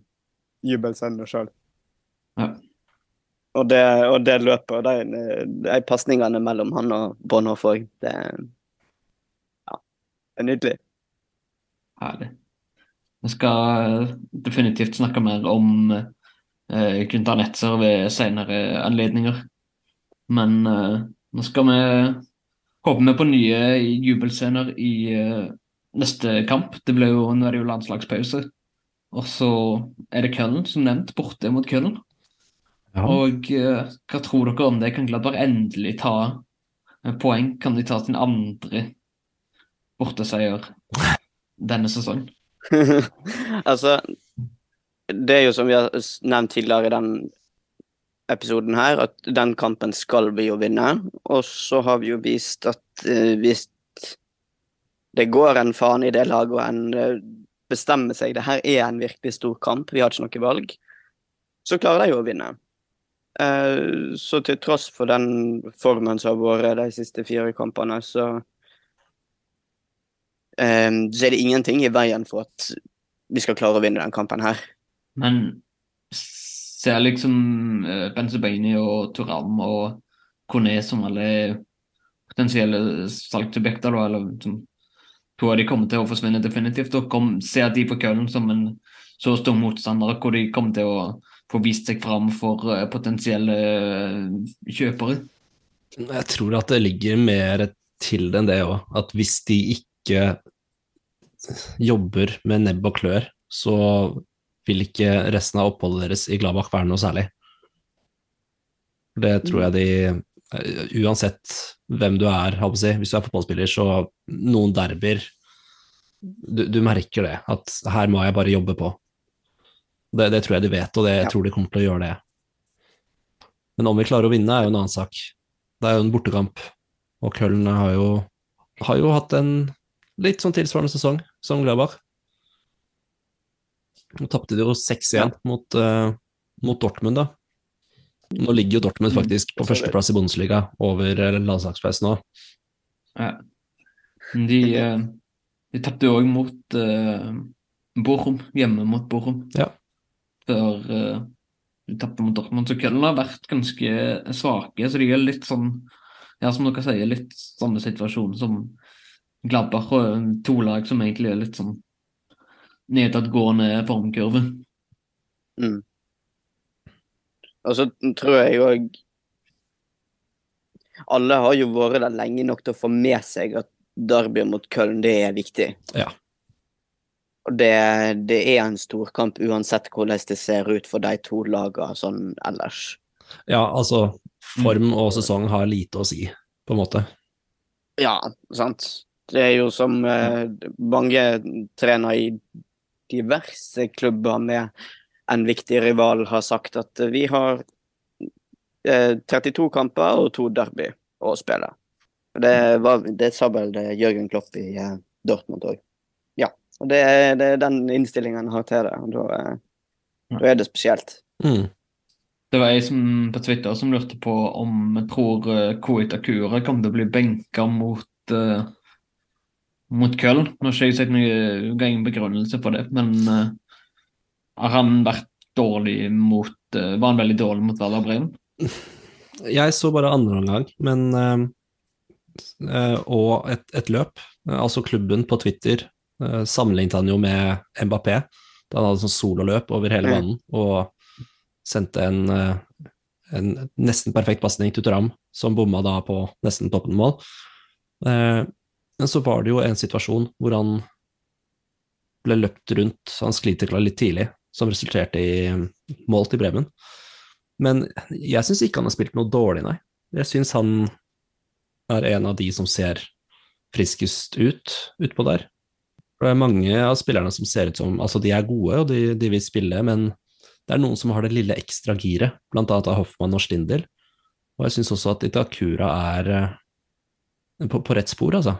jubelscenene sjøl. Ja. Og, det, og det løpet og de, de pasningene mellom han og Bonhoff òg, det Ja, det er nydelig. Herlig. Vi skal eh, definitivt snakke mer om eh, Gunther Netzer ved senere anledninger. Men eh, nå skal vi håpe vi på nye jubelscener i uh, neste kamp. Det ble jo, nå er det jo landslagspause. Og så er det Köln, som nevnt, borte mot Köln. Ja. Og uh, hva tror dere om det? Kan Gladbach endelig ta eh, poeng? Kan de ta sin andre borteseier denne sesongen? altså, det er jo som vi har nevnt tidligere i den episoden her, at den kampen skal vi jo vinne. Og så har vi jo vist at eh, hvis det går en faen i det laget, og en eh, bestemmer seg det her er en virkelig stor kamp, vi har ikke noe valg, så klarer de jo å vinne. Eh, så til tross for den formen som har vært de siste fire kampene, så så er det ingenting i veien for at vi skal klare å vinne den kampen her. Men ser liksom uh, Benzebaini og Turam og Kone som alle potensielle salgsobjekter, eller som to av de kommer til å forsvinne definitivt. Og kom, ser de på Köln som en så stor motstander hvor de kommer til å få vist seg fram for eh, potensielle eh, kjøpere. Jeg tror at det ligger mer til det enn det òg. At hvis de ikke jobber med nebb og klør, så vil ikke resten av oppholdet deres i Gladbach være noe særlig. Det tror jeg de eh, Uansett hvem du er, si, hvis du er fotballspiller, så noen derbyer du, du merker det, at her må jeg bare jobbe på. Det, det tror jeg de vet, og det, jeg tror de kommer til å gjøre det. Men om vi klarer å vinne, er jo en annen sak. Det er jo en bortekamp, og Köln har jo, har jo hatt en litt sånn tilsvarende sesong som Gladbach. Nå tapte de jo 6-1 mot, uh, mot Dortmund, da. Nå ligger jo Dortmund Mm, faktisk på førsteplass i Bundesliga over eh, landslagspausen nå. Ja. De, uh, de tapte jo òg mot uh, Borum, hjemme mot Borum. Ja. Før uh, de tapte mot Dortmund. Så Köln har vært ganske svake. Så de er litt sånn, ja, som dere sier, litt samme situasjon som Gladbach og to lag som egentlig er litt sånn nedadgående formkurve. Mm. Og så tror jeg òg Alle har jo vært der lenge nok til å få med seg at derby mot Köln, det er viktig. Ja. Og det, det er en storkamp uansett hvordan det ser ut for de to lagene sånn ellers. Ja, altså form og sesong har lite å si, på en måte. Ja, sant. Det er jo som eh, mange trener i diverse klubber med en viktig rival har sagt, at vi har eh, 32 kamper og to derby å spille. Det, var, det sa vel det Jørgen Klopp i eh, Dortmund òg. Ja. Og det, det er den innstillingen han har til det. og Da, eh, Ja. da er det spesielt. Mm. Det var ei på Twitter som lurte på om jeg tror uh, Koit Akura kommer til å bli benka mot uh, mot Köln. Nå har ikke jeg sett noen begrunnelse på det, men uh, har han vært dårlig mot uh, Var han veldig dårlig mot Werder Bremen? Jeg så bare andre omgang, men uh, eh, Og et, et løp. Altså klubben på Twitter sammenlignet han jo med Mbappé. Da han hadde sånn sololøp over hele Mm. banen og sendte en, en nesten perfekt pasning til Turam, som bomma da på nesten toppen mål. Men så var det jo en situasjon hvor han ble løpt rundt, han sklitakla litt tidlig, som resulterte i mål til Bremen. Men jeg syns ikke han har spilt noe dårlig, nei. Jeg syns han er en av de som ser friskest ut utpå der. Det er mange av spillerne som ser ut som Altså, de er gode, og de, de vil spille, men det er noen som har det lille ekstra giret, blant annet av Hoffmann og Stindl. Og jeg syns også at Itakura er eh, på, på rett spor, altså.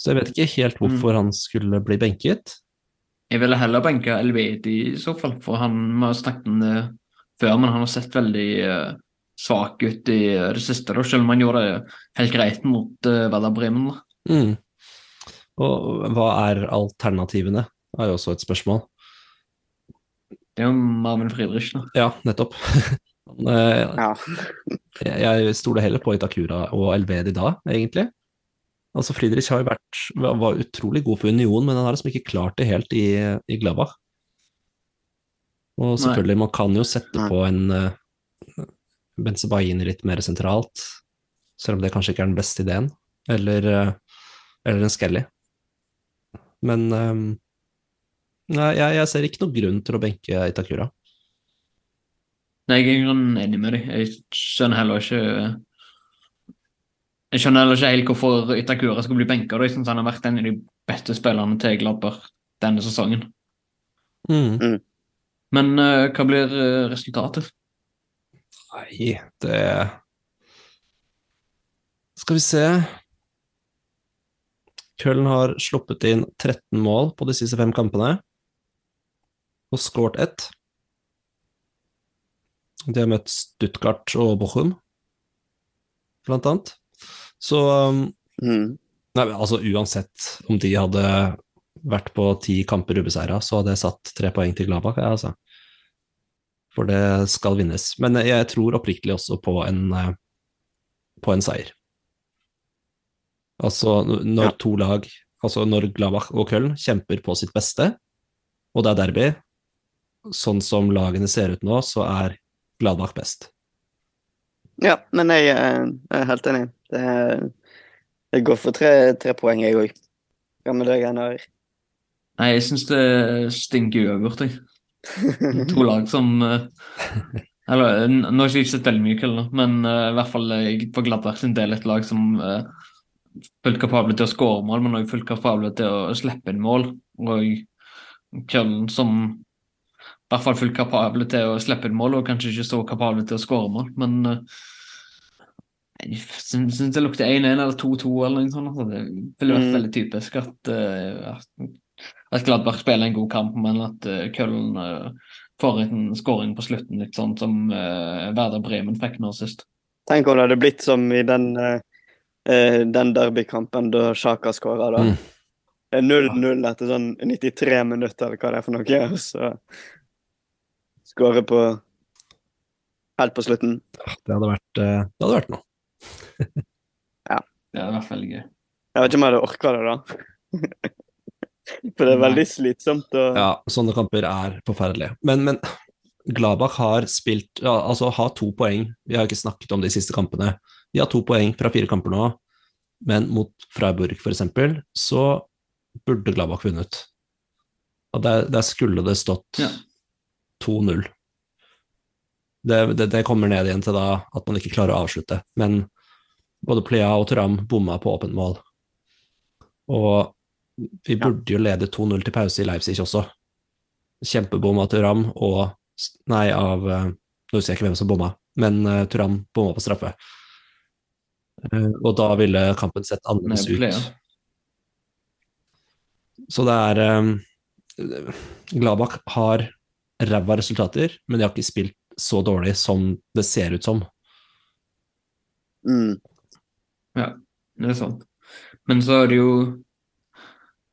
Så jeg vet ikke helt hvorfor han skulle bli benket. Jeg ville heller benka Elvedi i så fall, for han vi har snakket om det før, men han har sett veldig uh, svak ut i uh, det siste, da, selv om han gjorde det helt greit mot uh, Werder Bremen. Da. Mm. Og hva er alternativene, er jo også et spørsmål. Det er jo Marvin Friedrich. Da. Ja, nettopp. Jeg jeg stoler heller på Itakura og Elvedi da, egentlig. Altså, Friedrich har jo vært, var utrolig god for Union, men han har liksom ikke klart det helt i, i Gladbach. Og selvfølgelig, man kan jo sette Nei. på en uh, Benzebaini litt mer sentralt, selv om det kanskje ikke er den beste ideen. Eller, uh, eller en Skelly. Men um, nei, jeg, jeg ser ikke noen grunn til å benke Itakura. Nei, jeg er ingen enig med deg. Jeg skjønner heller ikke Jeg skjønner heller ikke helt hvorfor Itakura skal bli benka. Jeg syns han har vært en av de beste spillerne til Gladbach denne sesongen. Mm. Men uh, hva blir eh, resultatet? Nei, det Skal vi se Köln har sluppet inn 13 mål på de siste fem kampene, og skåret ett. De har møtt Stuttgart og Bochum, blant annet. Så um, Mm. Nei, altså uansett om de hadde vært på ti kamper ubeseira, så hadde jeg satt tre poeng til Gladbach, jeg, altså. For det skal vinnes. Men jeg tror oppriktig også på en, eh, på en seier. Altså når Ja. to lag, altså når Gladbach og Köln kjemper på sitt beste, og det er derby, sånn som lagene ser ut nå, så er Gladbach best. Ja, men jeg, eh, jeg er helt enig. Det, jeg går for tre, tre poeng, jeg òg. Hva med deg, Einar? Nei, jeg syns det stinker uavgjort, jeg. To lag som eh, Eller nå har jeg ikke sett veldig mye kveld, men uh, i hvert fall jeg for Gladbach sin del et lag som uh, fullt kapable til å skåre mål, men også fullt kapable til å slippe inn mål. Og Köln som i hvert fall fullt kapable til å slippe inn mål, og kanskje ikke så kapable til å skåre mål. Men eh, Jeg syns det lukter 1-1 eller 2-2 eller noe sånt. altså. Det ville vært Mm. veldig typisk at, eh, at, at Gladbach spiller en god kamp, men at uh, Köln eh, får en skåring på slutten, litt sånn som uh, Werder Bremen fikk nå sist. Tenk om det hadde blitt som i den, eh, eh, den derbykampen da Sjaka skåra, da. Mm. Det er 0-0 etter sånn 93 minutter, eller hva det er for noe. og Så skåre på helt på slutten. Det hadde vært, eh, det hadde vært noe. Det er i hvert fall gøy. Jeg vet ikke om jeg hadde orka det, da. For det er veldig slitsomt å Ja, sånne kamper er forferdelige. Men, men Gladbach har spilt ja, Altså har to poeng. Vi har ikke snakket om de siste kampene. De har to poeng fra fire kamper nå, men mot Freiburg f.eks. så burde Gladbach vunnet. Og der, der skulle det stått Ja. 2-0. Det, det, det kommer ned igjen til da at man ikke klarer å avslutte. Men både Plea og Turam bomma på åpent mål. Og vi burde jo lede 2-0 til pause i Leipzig også. Kjempebom av Turam og Nei, av eh, Nå husker jeg ikke hvem som bomma, men uh, Turam bomma på straffe. Uh, og da ville kampen sett annerledes ut. Så det er um, Gladbach har ræva resultater, men de har ikke spilt så dårlig som det ser ut som. mm. Det er sant. Men så er det jo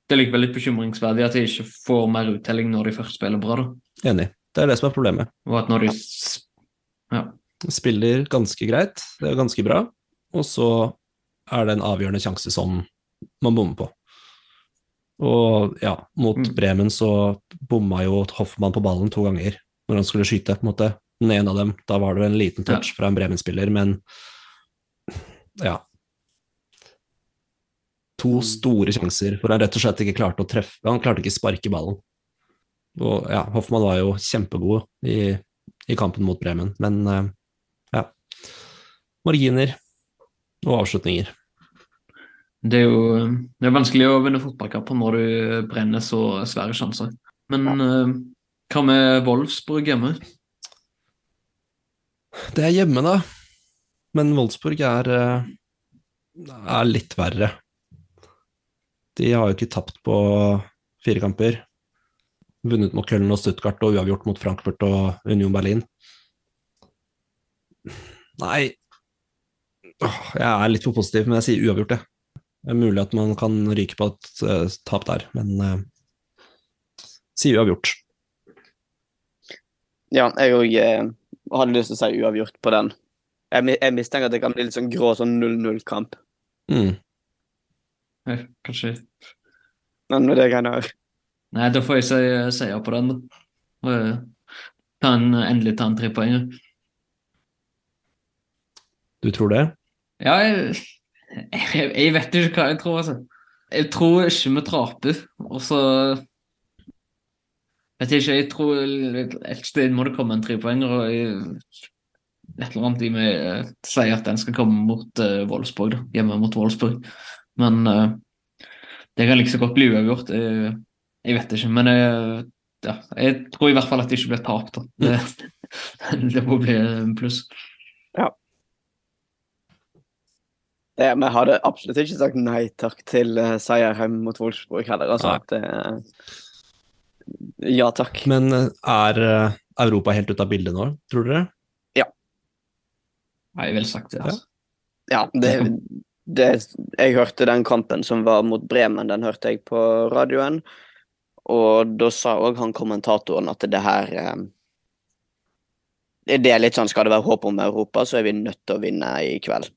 Det er likevel litt bekymringsverdig at de ikke får mer uttelling når de først spiller bra, da. Enig. Det er det som er problemet. Og at når de Ja. Spiller ganske greit, det er ganske bra, og så er det en avgjørende sjanse som man bommer på. Og ja, mot Mm. Bremen så bomma jo Hoffmann på ballen to ganger når han skulle skyte, på en måte. Den ene av dem, da var det en liten touch fra en Bremen-spiller, men ja. To store sjanser hvor han rett og slett ikke klarte å treffe Han klarte ikke sparke ballen. Og ja, Hoffmann var jo kjempegod i, i kampen mot Bremen, men eh, ja. Marginer og avslutninger. Det er jo det er vanskelig å vinne fotballkamper når du brenner så svære sjanser. Men eh, hva med Wolfsburg hjemme? Det er hjemme, da. Men Wolfsburg er, eh, er litt verre. De har jo ikke tapt på fire kamper. Vunnet mot Köln og Stuttgart og uavgjort mot Frankfurt og Union Berlin. Nei Jeg er litt for positiv, men jeg sier uavgjort, jeg. Det er mulig at man kan ryke på et eh, tap der, men uh, sier uavgjort. Ja, jeg òg eh, hadde lyst til å si uavgjort på den. Jeg, jeg mistenker at det kan bli litt sånn grå sånn 0-0-kamp. Mm. Eh, Kanskje Men med det greiene her Nei, da får jeg si seier på den, da. Eh, ta en, endelig ta en trepoenger. Du tror det? Ja, jeg, jeg, jeg vet ikke hva jeg tror, altså. Jeg tror ikke vi taper, og så Vet jeg ikke, jeg tror et sted må det komme en trepoenger, og jeg, et eller annet i meg eh, sier at den skal komme mot uh, Wolfsburg, da. Hjemme mot Wolfsburg. Men eh, det kan like så godt bli uavgjort. Jeg, jeg vet ikke, men jeg, ja, jeg tror i hvert fall at det ikke blir tap, da. Det, det må bli en pluss. Ja. det, Vi hadde absolutt ikke sagt nei takk til uh, seier hjemme mot Wolfsburg heller. Altså, det, eh, ja takk. Men eh, er eh, Europa helt ute av bildet nå, tror dere? Nei, vel sagt det. altså. Ja, det, det Jeg hørte den kampen som var mot Bremen, den hørte jeg på radioen. Og da sa òg han kommentatoren at det her eh, Det er litt sånn, skal det være håp om Europa, så er vi nødt til å vinne i kveld.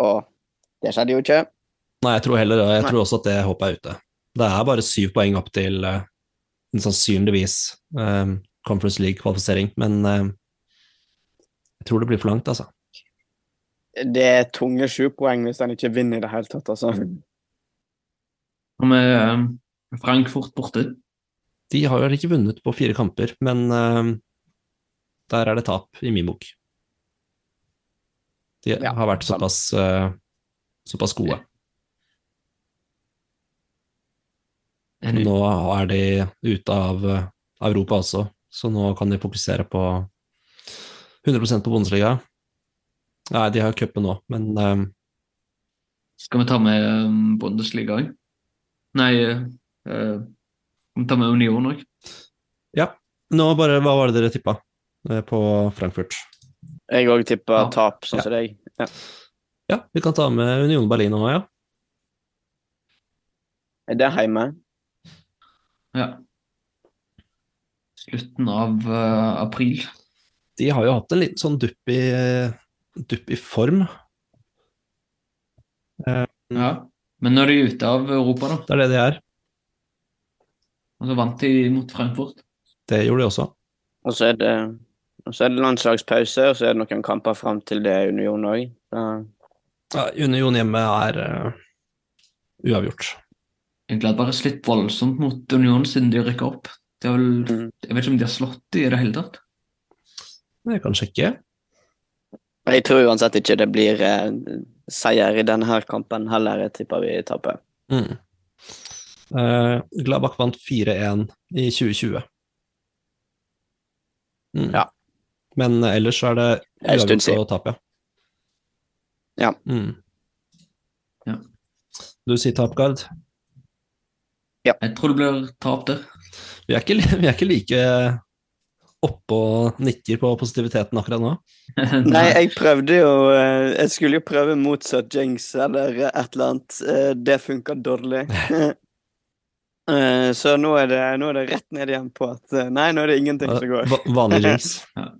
Og det skjedde jo ikke. Nei, jeg tror heller det. Jeg Nei. tror også at det håpet er ute. Det er bare syv poeng opp til en sannsynligvis eh, Conference League-kvalifisering, men eh, jeg tror det blir for langt, altså. Det er tunge sju poeng hvis han ikke vinner i det hele tatt, altså. Og med eh, Frankfurt borte. De har vel ikke vunnet på fire kamper, men uh, der er det tap, i min bok. De Ja, har vært såpass, uh, såpass gode. Enig. Nå er de ute av Europa også, så nå kan de fokusere på 100% på Bundesliga. Nei, de har cupen nå, men um... Skal vi ta med um, Bundesliga òg? Nei, uh, skal vi ta med Union òg? ja. Nå bare, hva var det dere tippa eh, på Frankfurt? Jeg òg tippa Ja. tap, sånn Ja. som deg. Ja. Ja, vi kan ta med Union Berlin nå, ja. Er det hjemme? Ja. Slutten av uh, april. De har jo hatt en liten sånn dupp i, dupp i form. Ja. Men nå er de ute av Europa, da. Det er det de er. Og så vant de mot Frankfurt. Det gjorde de også. Og så er det, og så er det landslagspause, og så er det noen kamper fram til det er Union òg. Ja, Union hjemme er uh, uavgjort. Hadde bare slitt voldsomt mot Union siden de rykka opp. Det vel, Mm. jeg vet ikke om de har slått de i det hele tatt. Jeg kan sjekke. Jeg tror uansett ikke det blir eh, seier i denne her kampen heller. Jeg tipper vi taper. Mm. Eh, Gladbach vant 4-1 i 2020. Mm. Ja. Men ellers er det uavgjort siden. å tape, Ja. Mm. Ja. Du sier tap, Gard. Jeg tror det blir tap der. Vi er ikke, vi er ikke like oppe og nikker på positiviteten akkurat nå. Nei, jeg prøvde jo eh, Jeg skulle jo prøve motsatt jinx eller et eller annet. Eh, Det funka dårlig. Eh, Så nå er, det, nå er det rett ned igjen på at Nei, nå er det ingenting som går. Vanlig jinx.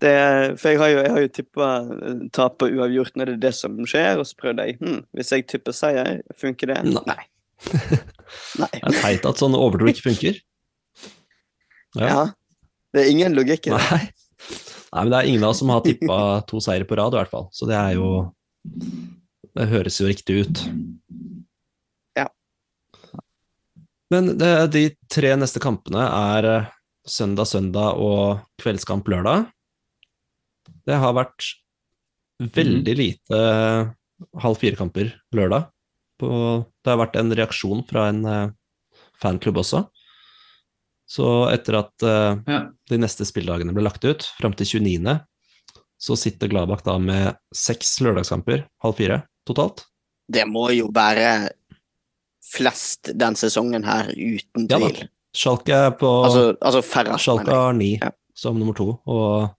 Det, for jeg har jo, jeg har jo tippa tap og uavgjort når det er det som skjer, og så prøvde jeg hm, Hvis jeg tipper seier, funker det? Nei. Nei. Nei. Det er teit at sånne overtro ikke funker. Ja. Det er ingen logikk i det. Nei. Nei, men det er ingen av oss som har tippa to seire på rad, i hvert fall. Så det er jo Det høres jo riktig ut. Ja. Men det, de tre neste kampene er eh, søndag, søndag og kveldskamp lørdag. Det har vært veldig lite eh, halv fire-kamper lørdag. Det har vært en reaksjon fra en eh, fanklubb også. Så etter at uh, Ja. de neste spilldagene ble lagt ut, fram til 29., så sitter Gladbach da med seks lørdagskamper, halv fire totalt. Det må jo være flest den sesongen her, uten Ja da. Schalke er på altså, altså Schalke har ni Ja. som nummer to, og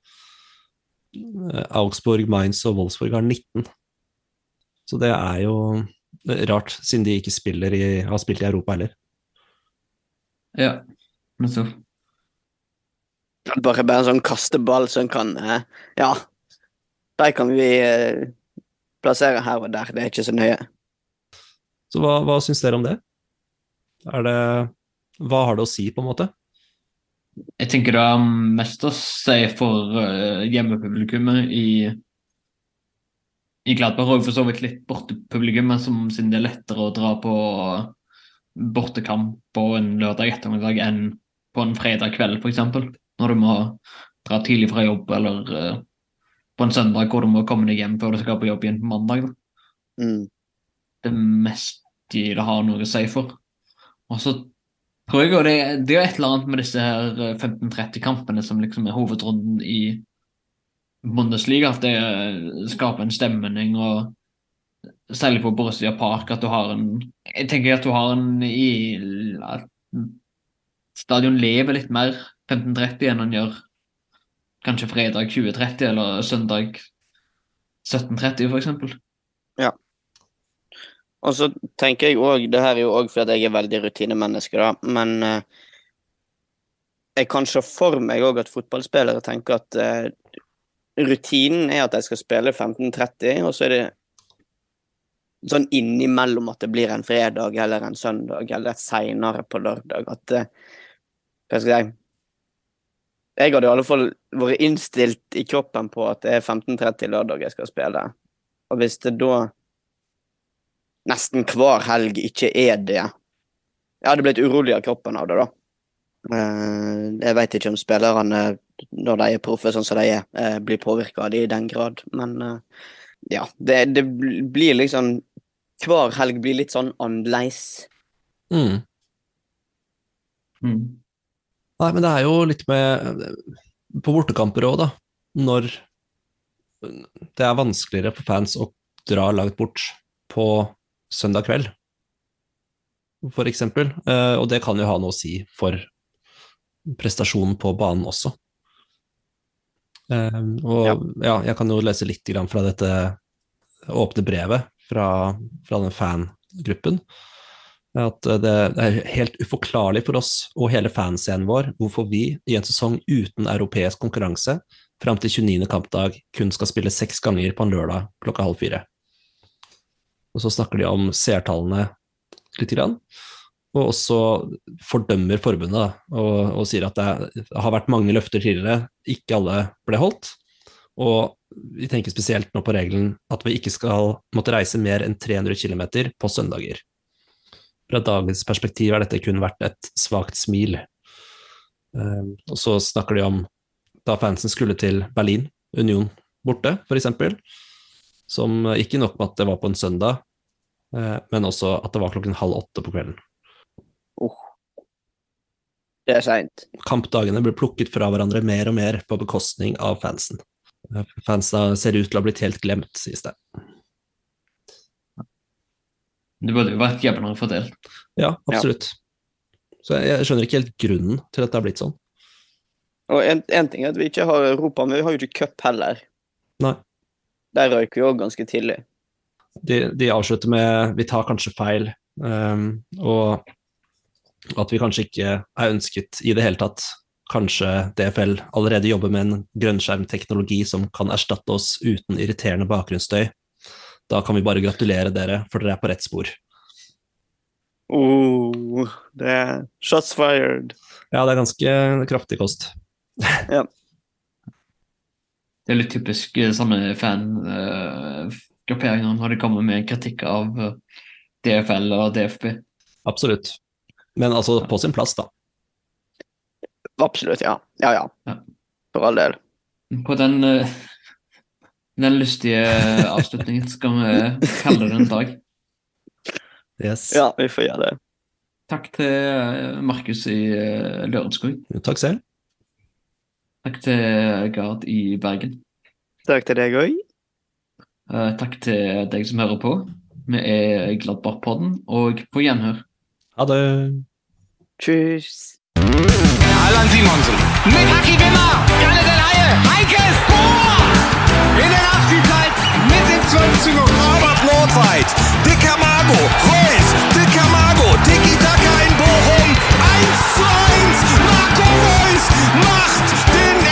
eh, Augsburg, Mainz og Wolfsburg har 19. Så det er jo rart, siden de ikke spiller i, har spilt i Europa heller. Ja. Nettopp. Bare bare en sånn kasteball som kan eh, Ja, de kan vi eh, plassere her og der. Det er ikke så nøye. Så hva, hva syns dere om det? Er det Hva har det å si, på en måte? Jeg tenker det har mest å si for uh, hjemmepublikummet i i Gladbach og for så vidt litt bortepublikummet, som siden det er lettere å dra på bortekamp på en lørdag ettermiddag enn på en fredag kveld, f.eks. Når du må dra tidlig fra jobb, eller uh, på en søndag hvor du må komme deg hjem før du skal på jobb igjen på mandag. Da. Mm. Det mest de det har noe å si for. Og så tror jeg det, det er et eller annet med disse her eh, 15-30-kampene som liksom er hovedrunden i Bundesliga, at det eh, skaper en stemning, og særlig på Borussia Park, at du har en Jeg tenker at du har en i Stadion lever litt mer 15.30 enn han gjør kanskje fredag 20.30 eller søndag 17.30 for eksempel. Og så tenker jeg òg Det her er jo òg fordi jeg er veldig rutinemenneske, da, men eh, jeg kan se for meg òg at fotballspillere tenker at eh, rutinen er at de skal spille 15.30, og så er det sånn innimellom at det blir en fredag eller en søndag eller seinere på lørdag. At eh, Hva skal jeg si Jeg hadde i alle fall vært innstilt i kroppen på at det er 15.30 lørdag jeg skal spille. Og hvis det da nesten hver helg ikke er det Jeg hadde blitt urolig av kroppen av det, da. Eh, Jeg veit ikke om spillerne, når de er proffe sånn som de er, eh, blir påvirka av det i den grad, men eh, ja. Det, det blir liksom Hver helg blir litt sånn annerledes. Mm. Mm. Nei, men det er jo litt med På bortekamper òg, da. Når det er vanskeligere for fans å dra langt bort på søndag kveld, for eksempel. Eh, og det kan jo ha noe å si for prestasjonen på banen også. Eh, og ja. Ja. jeg kan jo lese litt fra dette åpne brevet fra, fra den fangruppen. At det er helt uforklarlig for oss og hele fanscenen vår hvorfor vi i en sesong uten europeisk konkurranse fram til 29. kampdag kun skal spille seks ganger på en lørdag klokka halv fire. Og så snakker de om seertallene lite grann, og også fordømmer forbundet og, og sier at det har vært mange løfter tidligere, ikke alle ble holdt. Og vi tenker spesielt nå på regelen at vi ikke skal måtte reise mer enn 300 km på søndager. Fra dagens perspektiv er dette kun verdt et svakt smil. Um, og så snakker de om da fansen skulle til Berlin, Union borte, f.eks. Som ikke nok med at det var på en søndag, eh, men også at det var klokken halv åtte på kvelden. Oh. Det er seint. Kampdagene ble plukket fra hverandre mer og mer på bekostning av fansen. Eh, Fansa ser ut til å ha blitt helt glemt, sies det. Det burde jo vært jevnere fordelt. Ja, absolutt. Så jeg, jeg skjønner ikke helt grunnen til at det har blitt sånn. Og en, en ting er at vi ikke har Europa, men vi har jo ikke cup heller. Nei. Der røyk vi òg ganske tidlig. De, de avslutter med 'vi tar kanskje feil', um, og at vi kanskje ikke er ønsket i det hele tatt. Kanskje DFL allerede jobber med en grønnskjermteknologi som kan erstatte oss uten irriterende bakgrunnsstøy. Da kan vi bare gratulere dere, for dere er på rett spor. Oh, det er shots fired. Ja, det er ganske kraftig kost. ja. Det er litt typisk eh, sånne fangrupperinger når de kommer med kritikk av eh, DFL og DFB. Absolutt. Men altså på sin plass, da. Absolutt, ja. Ja, ja. Ja. For all del. På den, eh, den lystige avslutningen skal vi kalle det en dag. Yes. Ja, vi får gjøre det. Takk til eh, Markus i eh, Lørenskog. Takk selv. Takk til Gard i Bergen. Takk til deg òg. Eh, Takk til deg som hører på. Vi er Gladbach-podden, og på gjenhør. Ha det. Tschüss. Allan Simonsen. Mit Aki Wimmer. Kalle in der Nachspielzeit mit dem 12 zu 0. Robert Nordweit, dicker Amago, Reus, dicker Amago, Tiki Taka in Bochum, 1 zu 1. Marco Reus macht den